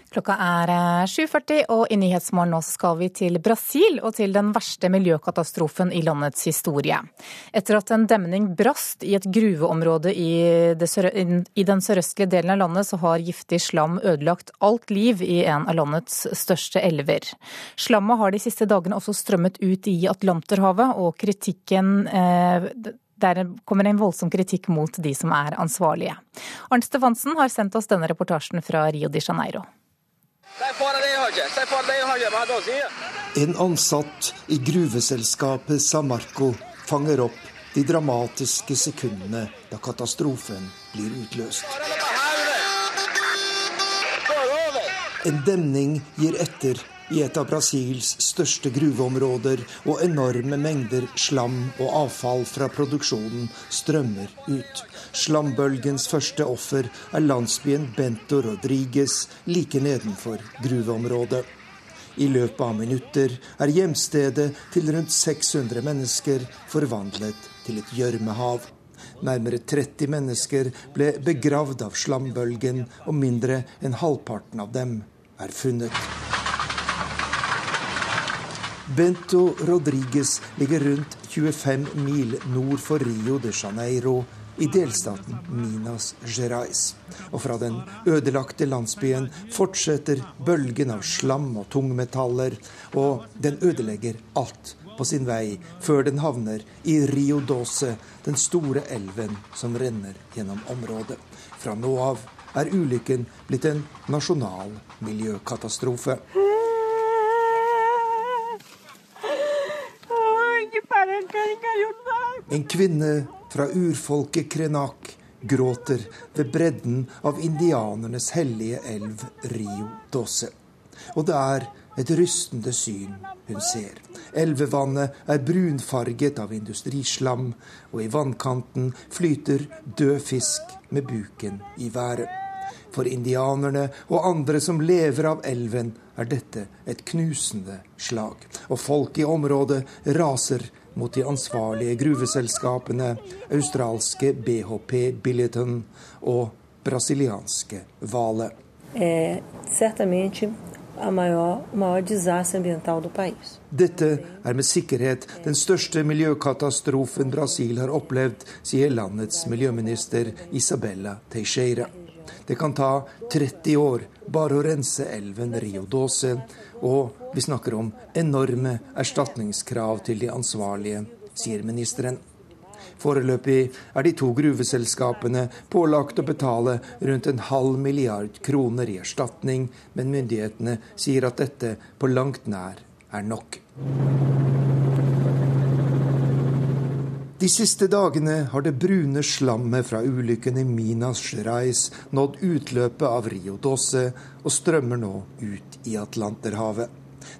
Klokka er 7.40, eh, og i Nyhetsmorgen nå skal vi til Brasil og til den verste miljøkatastrofen i landets historie. Etter at en demning brast i et gruveområde i, den sørøstlige delen av landet, så har giftig slam ødelagt alt liv i en av landets største elver. Slammet har de siste dagene også strømmet ut i Atlanterhavet, og kritikken eh, der kommer en voldsom kritikk mot de som er ansvarlige. Arnt Stefansen har sendt oss denne reportasjen fra Rio de Janeiro. En ansatt i gruveselskapet Samarco fanger opp de dramatiske sekundene da katastrofen blir utløst. En demning gir etter i et av Brasils største gruveområder, og enorme mengder slam og avfall fra produksjonen strømmer ut. Slambølgens første offer er landsbyen Bento Rodriguez like nedenfor gruveområdet. I løpet av minutter er hjemstedet til rundt 600 mennesker forvandlet til et gjørmehav. Nærmere 30 mennesker ble begravd av slambølgen, og mindre enn halvparten av dem er funnet. Bento Rodriguez ligger rundt 25 mil nord for Rio de Janeiro i delstaten Minas Gerais. Og fra den ødelagte landsbyen fortsetter bølgen av slam og tungmetaller, og den ødelegger alt på sin vei før den havner i Rio Dose, den store elven som renner gjennom området. Fra nå av er ulykken blitt en nasjonal miljøkatastrofe. En kvinne fra urfolket Krenak gråter ved bredden av indianernes hellige elv Rio Dose. Og det er et rystende syn hun ser. Elvevannet er brunfarget av industrislam, og i vannkanten flyter død fisk med buken i været. For indianerne og andre som lever av elven, er dette et knusende slag. Og folk i området raser mot de ansvarlige gruveselskapene, australske BHP Billiton og brasilianske Vale. Dette er med sikkerhet den største miljøkatastrofen Brasil har opplevd, sier landets miljøminister Isabella Teixeira. Det kan ta 30 år bare å rense elven Rio Dose, og vi snakker om enorme erstatningskrav til de ansvarlige, sier ministeren. Foreløpig er de to gruveselskapene pålagt å betale rundt en halv milliard kroner i erstatning, men myndighetene sier at dette på langt nær er nok. De siste dagene har det brune slammet fra ulykken i Minas Gerais nådd utløpet av Rio Dosse og strømmer nå ut i Atlanterhavet.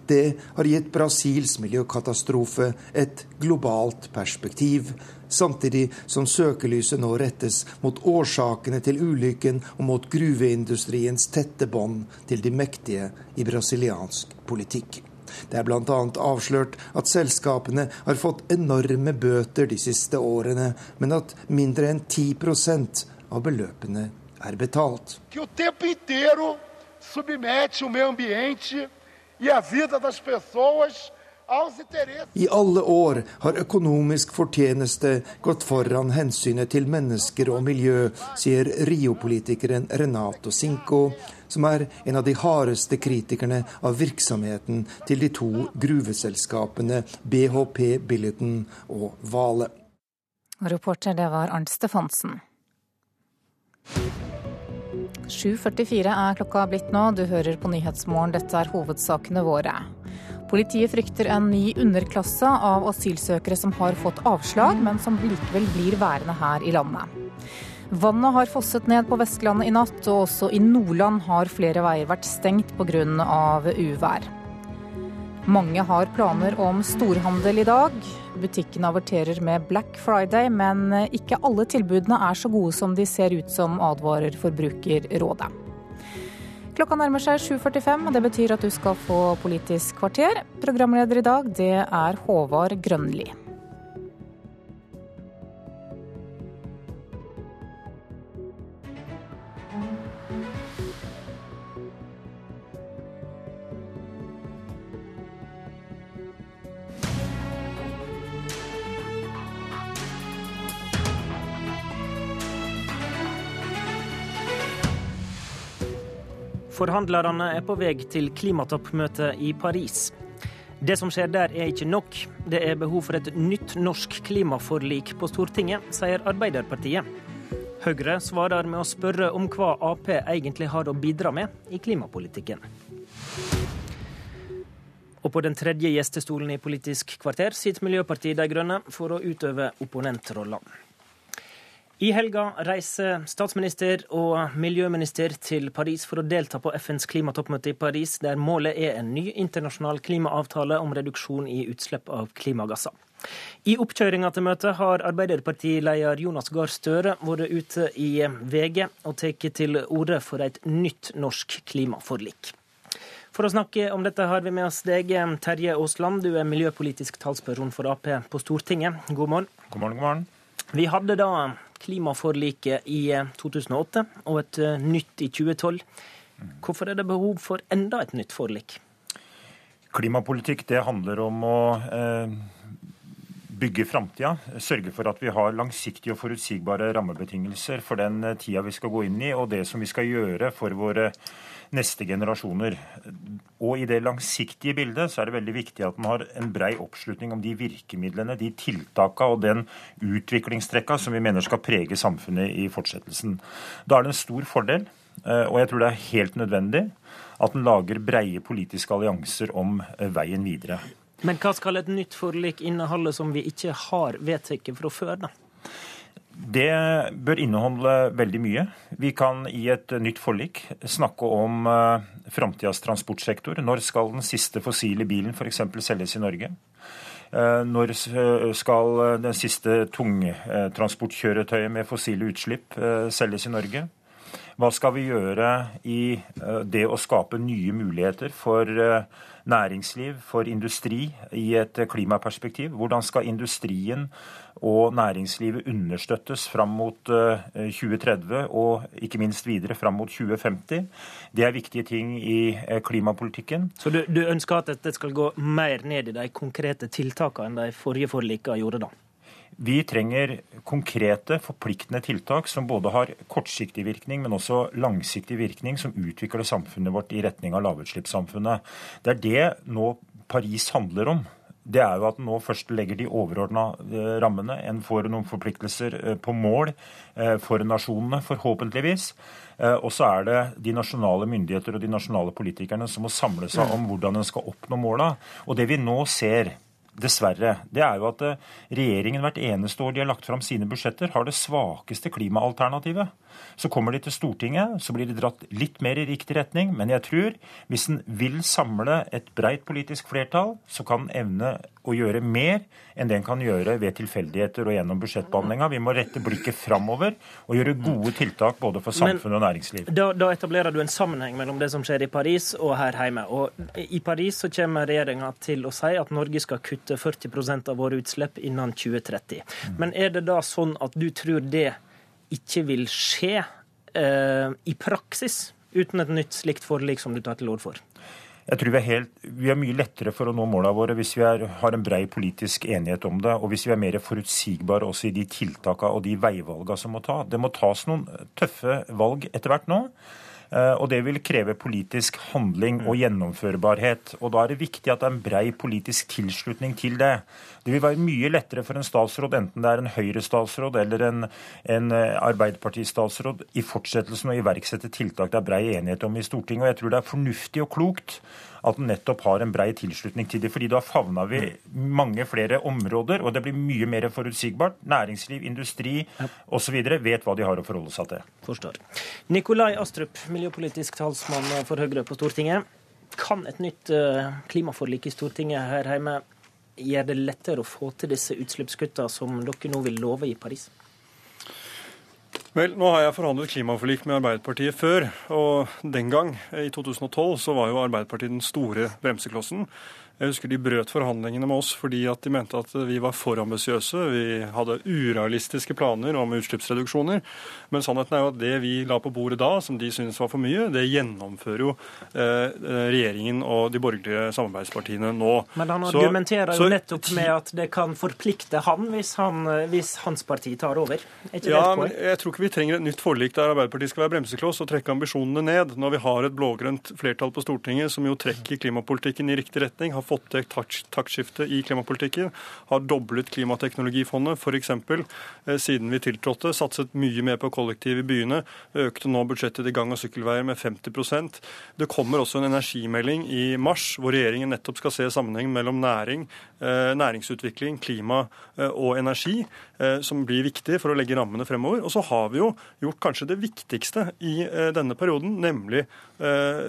Det har gitt Brasils miljøkatastrofe et globalt perspektiv, samtidig som søkelyset nå rettes mot årsakene til ulykken og mot gruveindustriens tette bånd til de mektige i brasiliansk politikk. Det er bl.a. avslørt at selskapene har fått enorme bøter de siste årene, men at mindre enn 10% av beløpene er betalt. Que o tempo inteiro submete o meio ambiente e i alle år har økonomisk fortjeneste gått foran hensynet til mennesker og miljø, sier Rio-politikeren Renato Cinco, som er en av de hardeste kritikerne av virksomheten til de to gruveselskapene BHP Billiton og Vale. Reporter det var Arnt Stefansen. 7.44 er klokka blitt nå. Du hører på Nyhetsmorgen. Dette er hovedsakene våre. Politiet frykter en ny underklasse av asylsøkere som har fått avslag, men som likevel blir værende her i landet. Vannet har fosset ned på Vestlandet i natt, og også i Nordland har flere veier vært stengt pga. uvær. Mange har planer om storhandel i dag. Butikkene averterer med Black Friday, men ikke alle tilbudene er så gode som de ser ut som, advarer Forbrukerrådet. Klokka nærmer seg 7.45, og det betyr at du skal få Politisk kvarter. Programleder i dag, det er Håvard Grønli. Forhandlerne er på vei til klimatoppmøtet i Paris. Det som skjer der er ikke nok. Det er behov for et nytt norsk klimaforlik på Stortinget, sier Arbeiderpartiet. Høyre svarer med å spørre om hva Ap egentlig har å bidra med i klimapolitikken. Og på den tredje gjestestolen i Politisk kvarter sitter Miljøpartiet De Grønne for å utøve opponentrolla. I helga reiser statsminister og miljøminister til Paris for å delta på FNs klimatoppmøte i Paris, der målet er en ny internasjonal klimaavtale om reduksjon i utslipp av klimagasser. I oppkjøringa til møtet har Arbeiderpartileder Jonas Gahr Støre vært ute i VG og tatt til orde for et nytt norsk klimaforlik. For å snakke om dette har vi med oss deg, Terje Aasland. Du er miljøpolitisk talsperson for Ap på Stortinget. God morgen. God morgen, god morgen. Vi hadde da klimaforliket i 2008 eh, og et eh, nytt i 2012. Hvorfor er det behov for enda et nytt forlik? Klimapolitikk det handler om å eh, bygge framtida. Sørge for at vi har langsiktige og forutsigbare rammebetingelser for den tida vi skal gå inn i, og det som vi skal gjøre for våre neste generasjoner. Og i det langsiktige bildet så er det veldig viktig at man har en brei oppslutning om de virkemidlene, de tiltakene og den utviklingstrekka som vi mener skal prege samfunnet i fortsettelsen. Da er det en stor fordel, eh, og jeg tror det er helt nødvendig, at en lager breie politiske allianser om eh, veien videre. Men hva skal et nytt forlik inneholde som vi ikke har vedtatt fra før, da? Det bør inneholde veldig mye. Vi kan i et nytt forlik snakke om uh, framtidas transportsektor. Når skal den siste fossile bilen f.eks. selges i Norge? Uh, når skal den siste tungtransportkjøretøyet med fossile utslipp selges i Norge? Hva skal vi gjøre i det å skape nye muligheter for næringsliv, for industri i et klimaperspektiv? Hvordan skal industrien og næringslivet understøttes fram mot 2030 eh, og ikke minst videre fram mot 2050. Det er viktige ting i eh, klimapolitikken. Så du, du ønsker at dette skal gå mer ned i de konkrete tiltakene enn de forrige forlikene gjorde da? Vi trenger konkrete, forpliktende tiltak som både har kortsiktig virkning, men også langsiktig virkning, som utvikler samfunnet vårt i retning av lavutslippssamfunnet. Det er det nå Paris handler om det er jo at nå først legger de overordna eh, rammene. En får noen forpliktelser eh, på mål eh, for nasjonene, forhåpentligvis. Og så er det de nasjonale myndigheter og de nasjonale politikerne som må samle seg om hvordan en skal oppnå måla. Og det vi nå ser, dessverre, det er jo at regjeringen hvert eneste år de har lagt fram sine budsjetter, har det svakeste klimaalternativet. Så kommer de til Stortinget, så blir de dratt litt mer i riktig retning. Men jeg tror hvis en vil samle et breit politisk flertall, så kan en evne å gjøre mer enn det en kan gjøre ved tilfeldigheter og gjennom budsjettbehandlinga. Vi må rette blikket framover og gjøre gode tiltak både for samfunn og næringsliv. Da, da, etablerer du en sammenheng mellom det som skjer i Paris og her hjemme. Og I Paris så kommer regjeringa til å si at Norge skal kutte 40% av våre utslipp innen 2030. Men er det da sånn at du tror det ikke vil skje eh, i praksis uten et nytt slikt forlik som du tar til orde for? Jeg tror vi er, helt, vi er, mye lettere for å nå målene våre hvis vi er, har en brei politisk enighet om det, og hvis vi er mer forutsigbare også i de tiltakene og de veivalgene som må ta. Det må tas noen tøffe valg etter hvert nå. Eh, og det vil kreve politisk handling og gjennomførbarhet. Og da er det viktig at det er en brei politisk tilslutning til det. Det vil være mye lettere for en statsråd, enten det er en Høyre-statsråd eller en, en eh, Arbeiderparti-statsråd, i fortsettelsen å iverksette tiltak det er brei enighet om i Stortinget. Og jeg tror det er fornuftig og klokt at den nettopp har en brei tilslutning til det. fordi da favner vi mange flere områder, og det blir mye mer forutsigbart. Næringsliv, industri osv. vet hva de har å forholde seg til. Forstår. Nikolai Astrup, miljøpolitisk talsmann for Høyre på Stortinget. Kan et nytt eh, klimaforlik i Stortinget her hjemme gjøre det lettere å få til disse utslippskuttene som dere nå vil love i Paris? Vel, nå har jeg forhandlet klimaforlik med Arbeiderpartiet før. Og den gang, i 2012, så var jo Arbeiderpartiet den store bremseklossen. Jeg husker de brøt forhandlingene med oss fordi at de mente at vi var for ambisiøse. Vi hadde urealistiske planer om utslippsreduksjoner. Men sannheten er jo at det vi la på bordet da, som de syntes var for mye, det gjennomfører jo eh, regjeringen og de borgerlige samarbeidspartiene nå. Men han argumenterer så, jo nettopp med at det kan forplikte han hvis, han, hvis hans parti tar over. ja, men jeg tror ikke vi trenger et nytt forlik der Arbeiderpartiet skal være bremsekloss og trekke ambisjonene ned, når vi har et blågrønt flertall på Stortinget som jo trekker klimapolitikken i riktig retning. har fått til taktskifte i klimapolitikken. Har doblet klimateknologifondet, f.eks. Eh, siden vi tiltrådte. Satset mye mer på kollektiv i byene. Økte nå budsjettet til gang- og sykkelveier med 50% Det kommer også en energimelding i mars, hvor regjeringen nettopp skal se sammenhengen mellom næring, eh, næringsutvikling, klima eh, og energi, som blir viktig for å legge rammene fremover. Og så har vi jo gjort kanskje det viktigste i denne perioden, nemlig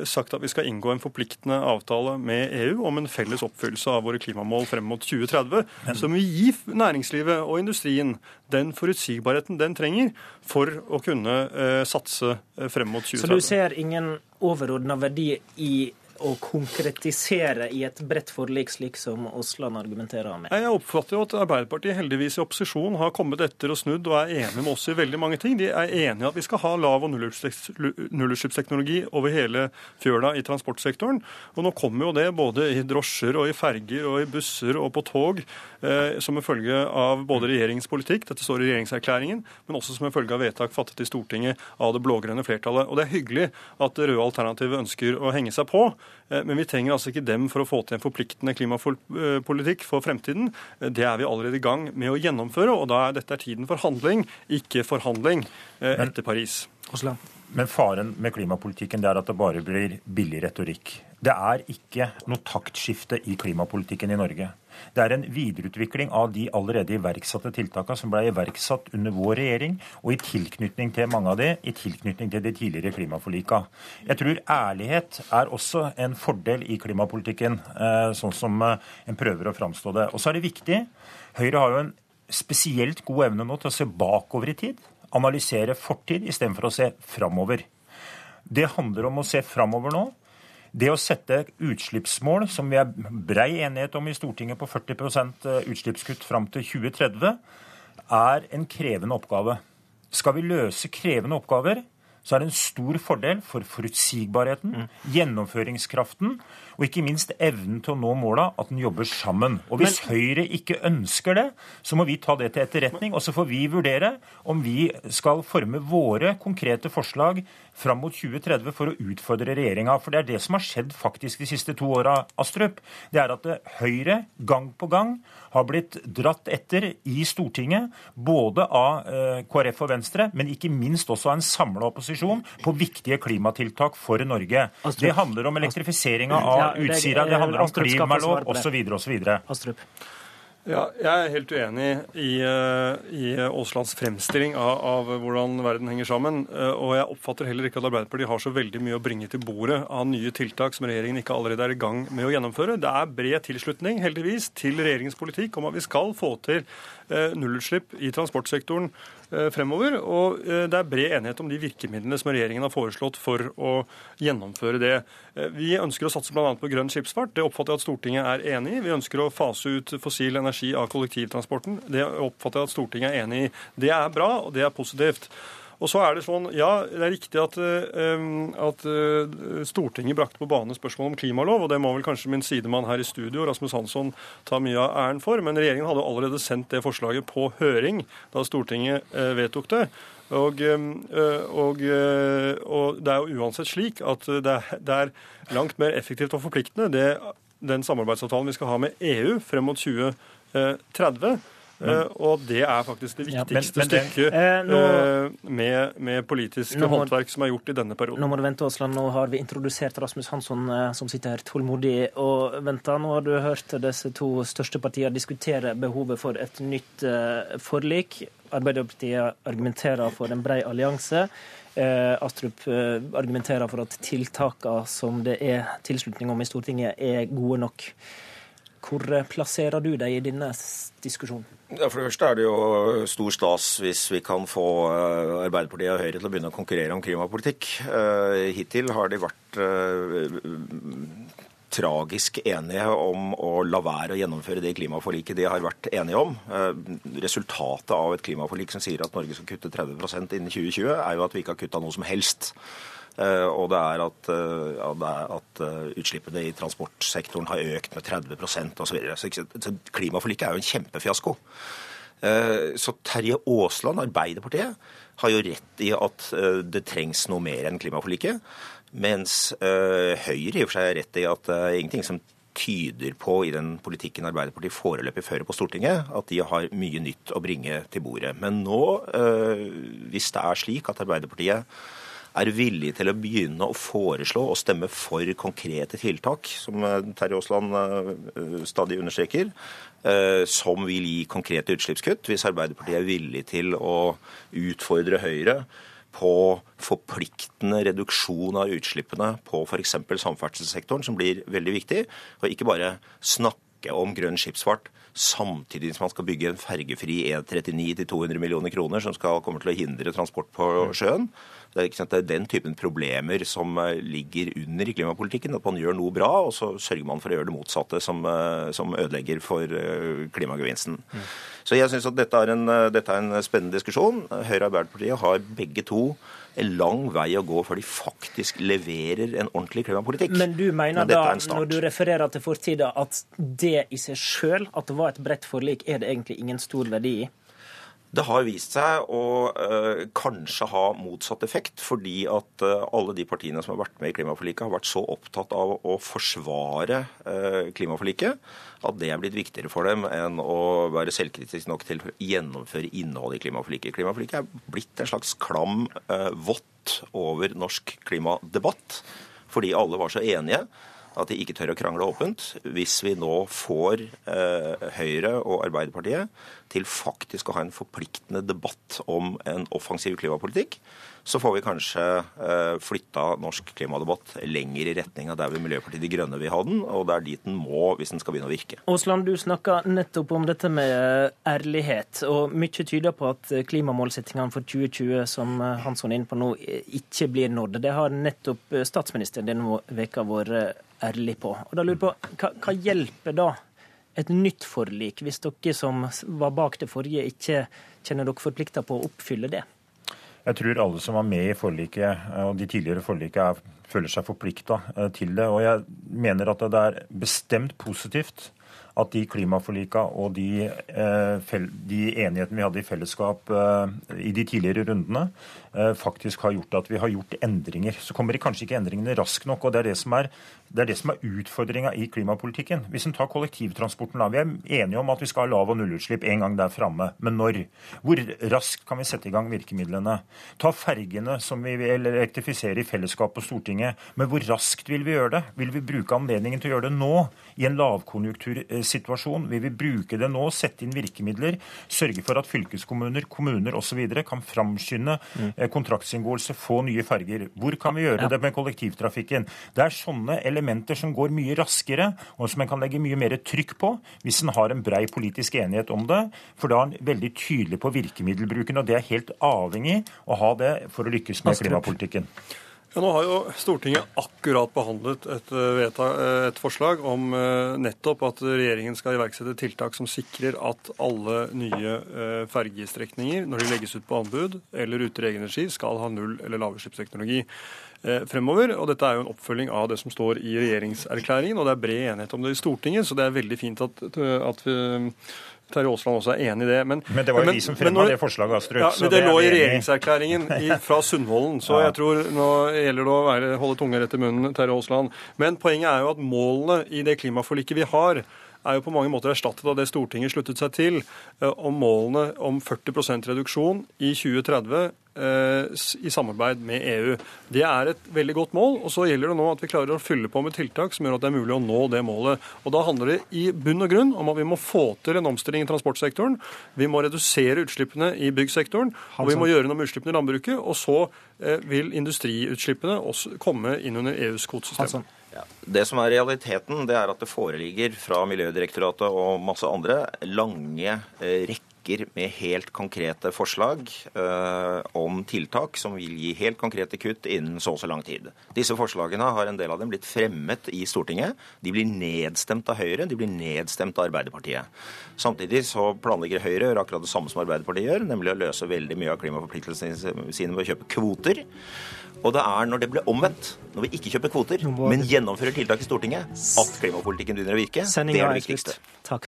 sagt at vi skal inngå en forpliktende avtale med EU om en felles gradvis oppfyllelse av våre klimamål frem mot 2030, Men... som vil gi næringslivet og industrien den forutsigbarheten den trenger for å kunne eh, satse eh, frem mot 2030. Så du ser ingen overordna verdi i å konkretisere i et bredt forlik, slik som Aasland argumenterer med? Jeg oppfatter jo at Arbeiderpartiet heldigvis i opposisjon har kommet etter og snudd og er enige med oss i veldig mange ting. De er enige i at vi skal ha lav- og nullutslippsteknologi over hele fjøla i transportsektoren. Og nå kommer jo det både i drosjer og i ferger og i busser og på tog eh, som en følge av både regjeringens politikk, dette står i regjeringserklæringen, men også som en følge av vedtak fattet i Stortinget av det blå-grønne flertallet. Og det er hyggelig at det røde alternativet ønsker å henge seg på. Eh, men vi trenger altså ikke dem for å få til en forpliktende klimapolitikk for fremtiden. Eh, det er vi allerede i gang med å gjennomføre, og da er dette tiden for handling, ikke forhandling eh, etter Paris. Men faren med klimapolitikken er at det bare blir billig retorikk. Det er ikke noe taktskifte i klimapolitikken i Norge. Det er en videreutvikling av de allerede iverksatte tiltakene som ble iverksatt under vår regjering, og i tilknytning til mange av de, i tilknytning til de tidligere klimaforlika. Jeg tror ærlighet er også en fordel i klimapolitikken, eh, sånn som eh, en prøver å framstå det. Og så er det viktig. Høyre har jo en spesielt god evne nå til å se bakover i tid. Analysere fortid istedenfor å se framover. Det handler om å se framover nå det å sette utslippsmål, som vi er brei enighet om i Stortinget på 40 eh, utslippskutt fram til 2030, er en krevende oppgave. Skal vi løse krevende oppgaver, så er det en stor fordel for forutsigbarheten, mm. gjennomføringskraften og ikke minst evnen til å nå måla, at en jobber sammen. Og Hvis Men, Høyre ikke ønsker det, så må vi ta det til etterretning. Og så får vi vurdere om vi skal forme våre konkrete forslag fram mot 2030 for å utfordre regjeringa. For det er det som har skjedd faktisk de siste to åra, Astrup. Det er at Høyre gang på gang har blitt dratt etter i Stortinget, både av eh, KrF og Venstre, men ikke minst også av en samla opposisjon, på viktige klimatiltak for Norge. Astrup. Det handler om elektrifiseringa av Utsira, det handler om klimalov osv. osv. Ja, jeg er helt uenig i, eh, i Aaslands fremstilling av, av, hvordan verden henger sammen. Eh, og jeg oppfatter heller ikke at Arbeiderpartiet har så veldig mye å bringe til bordet av nye tiltak som regjeringen ikke allerede er i gang med å gjennomføre. Det er bred tilslutning, heldigvis, til regjeringens politikk om at vi skal få til eh, nullutslipp i transportsektoren Eh, fremover. Og eh, det er bred enighet om de virkemidlene som regjeringen har foreslått for å gjennomføre det. Eh, vi ønsker å satse bl.a. på grønn skipsfart. Det oppfatter jeg at Stortinget er enig i. Vi ønsker å fase ut fossil energi av kollektivtransporten. Det oppfatter jeg at Stortinget er enig i. Det er bra, og det er positivt. Og så er det sånn, ja, det er riktig at, uh, at uh, Stortinget brakte på bane spørsmål om klimalov, og det må vel kanskje min sidemann her i studio, Rasmus Hansson, ta mye av æren for. Men regjeringen hadde allerede sendt det forslaget på høring da Stortinget uh, vedtok det. Og, og, og, det er jo uansett slik at det er, langt mer effektivt og forpliktende, det, den samarbeidsavtalen vi skal ha med EU frem mot 2030 men, eh, og det er faktisk det viktigste men, men stykket eh, nå, eh, med, med politisk håndverk som er gjort i denne perioden. Nå må du vente, Aasland. Nå har vi introdusert Rasmus Hansson, som sitter her tålmodig og venter. Nå har du hørt disse to største partiene diskutere behovet for et nytt forlik. Arbeiderpartiet argumenterer for en brei allianse. Astrup argumenterer for at tiltakene som det er tilslutning om i Stortinget, er gode nok. Hvor plasserer du deg i denne diskusjonen? Ja, for det første er det jo stor stas hvis vi kan få eh, Arbeiderpartiet og Høyre til å begynne å konkurrere om klimapolitikk. Eh, hittil har de vært eh, tragisk enige om å la være å gjennomføre det klimaforliket de har vært enige om. Resultatet av et klimaforlik som sier at Norge skal kutte 30% innen 2020, er jo at vi ikke har kutta noe som helst. Eh, og det er at, eh, ja, det er at eh, utslippene i transportsektoren har økt med 30 osv. Så, Så, så klimaforliket er jo en kjempefiasko. Så Terje Aasland, Arbeiderpartiet, har jo rett i at det trengs noe mer enn klimaforliket. Mens Høyre i og for seg har rett i at det er ingenting som tyder på i den politikken Arbeiderpartiet foreløpig fører på Stortinget, at de har mye nytt å bringe til bordet. Men nå, hvis det er slik at Arbeiderpartiet er villig til å begynne å foreslå og stemme for konkrete tiltak, som eh, Terje Aasland eh, stadig understreker, eh, som vil gi konkrete utslippskutt. Hvis Arbeiderpartiet er villig til å utfordre Høyre på forpliktende reduksjon av utslippene på f.eks. samferdselssektoren, som blir veldig viktig, og ikke bare snakke om grønn skipsfart samtidig som man skal bygge en fergefri E39 til 200 millioner kroner som skal komme til å hindre transport på sjøen. Det er, det er, den typen problemer som eh, ligger under i klimapolitikken. At man gjør noe bra, og så sørger man for å gjøre det motsatte, som, eh, som ødelegger for eh, klimagevinsten. Mm. Så jeg syns at dette er, en, dette er, en, spennende diskusjon. Høyre og Arbeiderpartiet har begge to en lang vei å gå før de faktisk leverer en ordentlig klimapolitikk. Men du mener Men da, når du refererer til fortida, at det i seg sjøl, at det var et bredt forlik, er det egentlig ingen stor verdi i? Det har vist seg å øh, kanskje ha motsatt effekt, fordi at øh, alle de partiene som har vært med i klimaforliket, har vært så opptatt av å forsvare øh, klimaforliket at det er blitt viktigere for dem enn å være selvkritisk nok til å gjennomføre innholdet i klimaforliket. Klimaforliket er blitt en slags klam vått over norsk klimadebatt, fordi alle var så enige at de ikke tør å krangle åpent. Hvis vi nå får eh, Høyre og Arbeiderpartiet til faktisk å ha en forpliktende debatt om en offensiv klimapolitikk, så får vi kanskje eh, flytta norsk klimadebatt lenger i retning av der hvor Miljøpartiet De Grønne vil ha den, og det er dit den må hvis den skal begynne å virke. Aasland, du snakka nettopp om dette med ærlighet, og mye tyder på at klimamålsettingene for 2020 som Hansson er inne på nå, ikke blir nådd. Det har nettopp statsministeren denne veka vært ærlig på. Og da lurer jeg på, hva, hva hjelper da et nytt forlik, hvis dere som var bak det forrige, ikke kjenner dere forplikta på å oppfylle det? Jeg tror alle som var med i forliket og de tidligere forlikene, føler seg forplikta til det. Og jeg mener at det er bestemt positivt at de klimaforlika og de, de enighetene vi hadde i fellesskap i de tidligere rundene, faktisk har gjort at vi har gjort endringer. Så kommer kanskje ikke endringene raskt nok. og Det er det som er, det er, er utfordringa i klimapolitikken. Hvis en tar kollektivtransporten, da. Vi er enige om at vi skal ha lav- og nullutslipp en gang der framme. Men når? Hvor raskt kan vi sette i gang virkemidlene? Ta fergene som vi vil elektrifisere i fellesskap på Stortinget. Men hvor raskt vil vi gjøre det? Vil vi bruke anledningen til å gjøre det nå, i en lavkonjunktursituasjon? Vil vi bruke det nå, sette inn virkemidler, sørge for at fylkeskommuner, kommuner osv. kan framskynde mm. kontraktsinngåelse, få nye ferger? Hvor kan vi gjøre ja. det med kollektivtrafikken? Det er sånne elementer som går mye raskere, og som en kan legge mye mer trykk på hvis en har en brei politisk enighet om det. For da er en veldig tydelig på virkemiddelbruken, og det er helt avhengig å ha det for å lykkes med klimapolitikken. Ja, nå har jo Stortinget akkurat behandlet et, vedtak, et, forslag om nettopp at regjeringen skal iverksette tiltak som sikrer at alle nye fergestrekninger, når de legges ut på anbud eller ute i egen regi, skal ha null- eller lavutslippsteknologi fremover. og Dette er jo en oppfølging av det som står i regjeringserklæringen, og det er bred enighet om det i Stortinget. Så det er veldig fint at, at vi Terje Aasland også er enig i det. Men, men det var jo men, de som fremma det forslaget, Astrup. Ja, men det, lå i regjeringserklæringen i, fra Sundvolden, så jeg tror nå gjelder det å være, holde tunga rett i munnen, Terje Aasland. Men poenget er jo at målene i det klimaforliket vi har, er jo på mange måter erstattet av det Stortinget sluttet seg til om målene om 40% reduksjon i 2030 i samarbeid med EU. Det er et veldig godt mål. og Så gjelder det nå at vi klarer å fylle på med tiltak som gjør at det er mulig å nå det målet. Og Da handler det i bunn og grunn om at vi må få til en omstilling i transportsektoren. Vi må redusere utslippene i byggsektoren, og vi må gjøre noe med utslippene i landbruket. Og så vil industriutslippene også komme inn under EUs kvotesystem. Ja. Det som er realiteten, det er at det foreligger fra Miljødirektoratet og masse andre lange rekker med helt konkrete forslag eh, om tiltak som vil gi helt konkrete kutt innen så og så lang tid. Disse forslagene har en del av dem blitt fremmet i Stortinget. De blir nedstemt av Høyre, de blir nedstemt av Arbeiderpartiet. Samtidig så planlegger Høyre å gjøre akkurat det samme som Arbeiderpartiet gjør, nemlig å løse veldig mye av klimaforpliktelsene sine ved å kjøpe kvoter. Og det er når det blir omvendt, når vi ikke kjøper kvoter, men gjennomfører tiltak i Stortinget, at klimapolitikken begynner å virke. Det er det viktigste. Takk.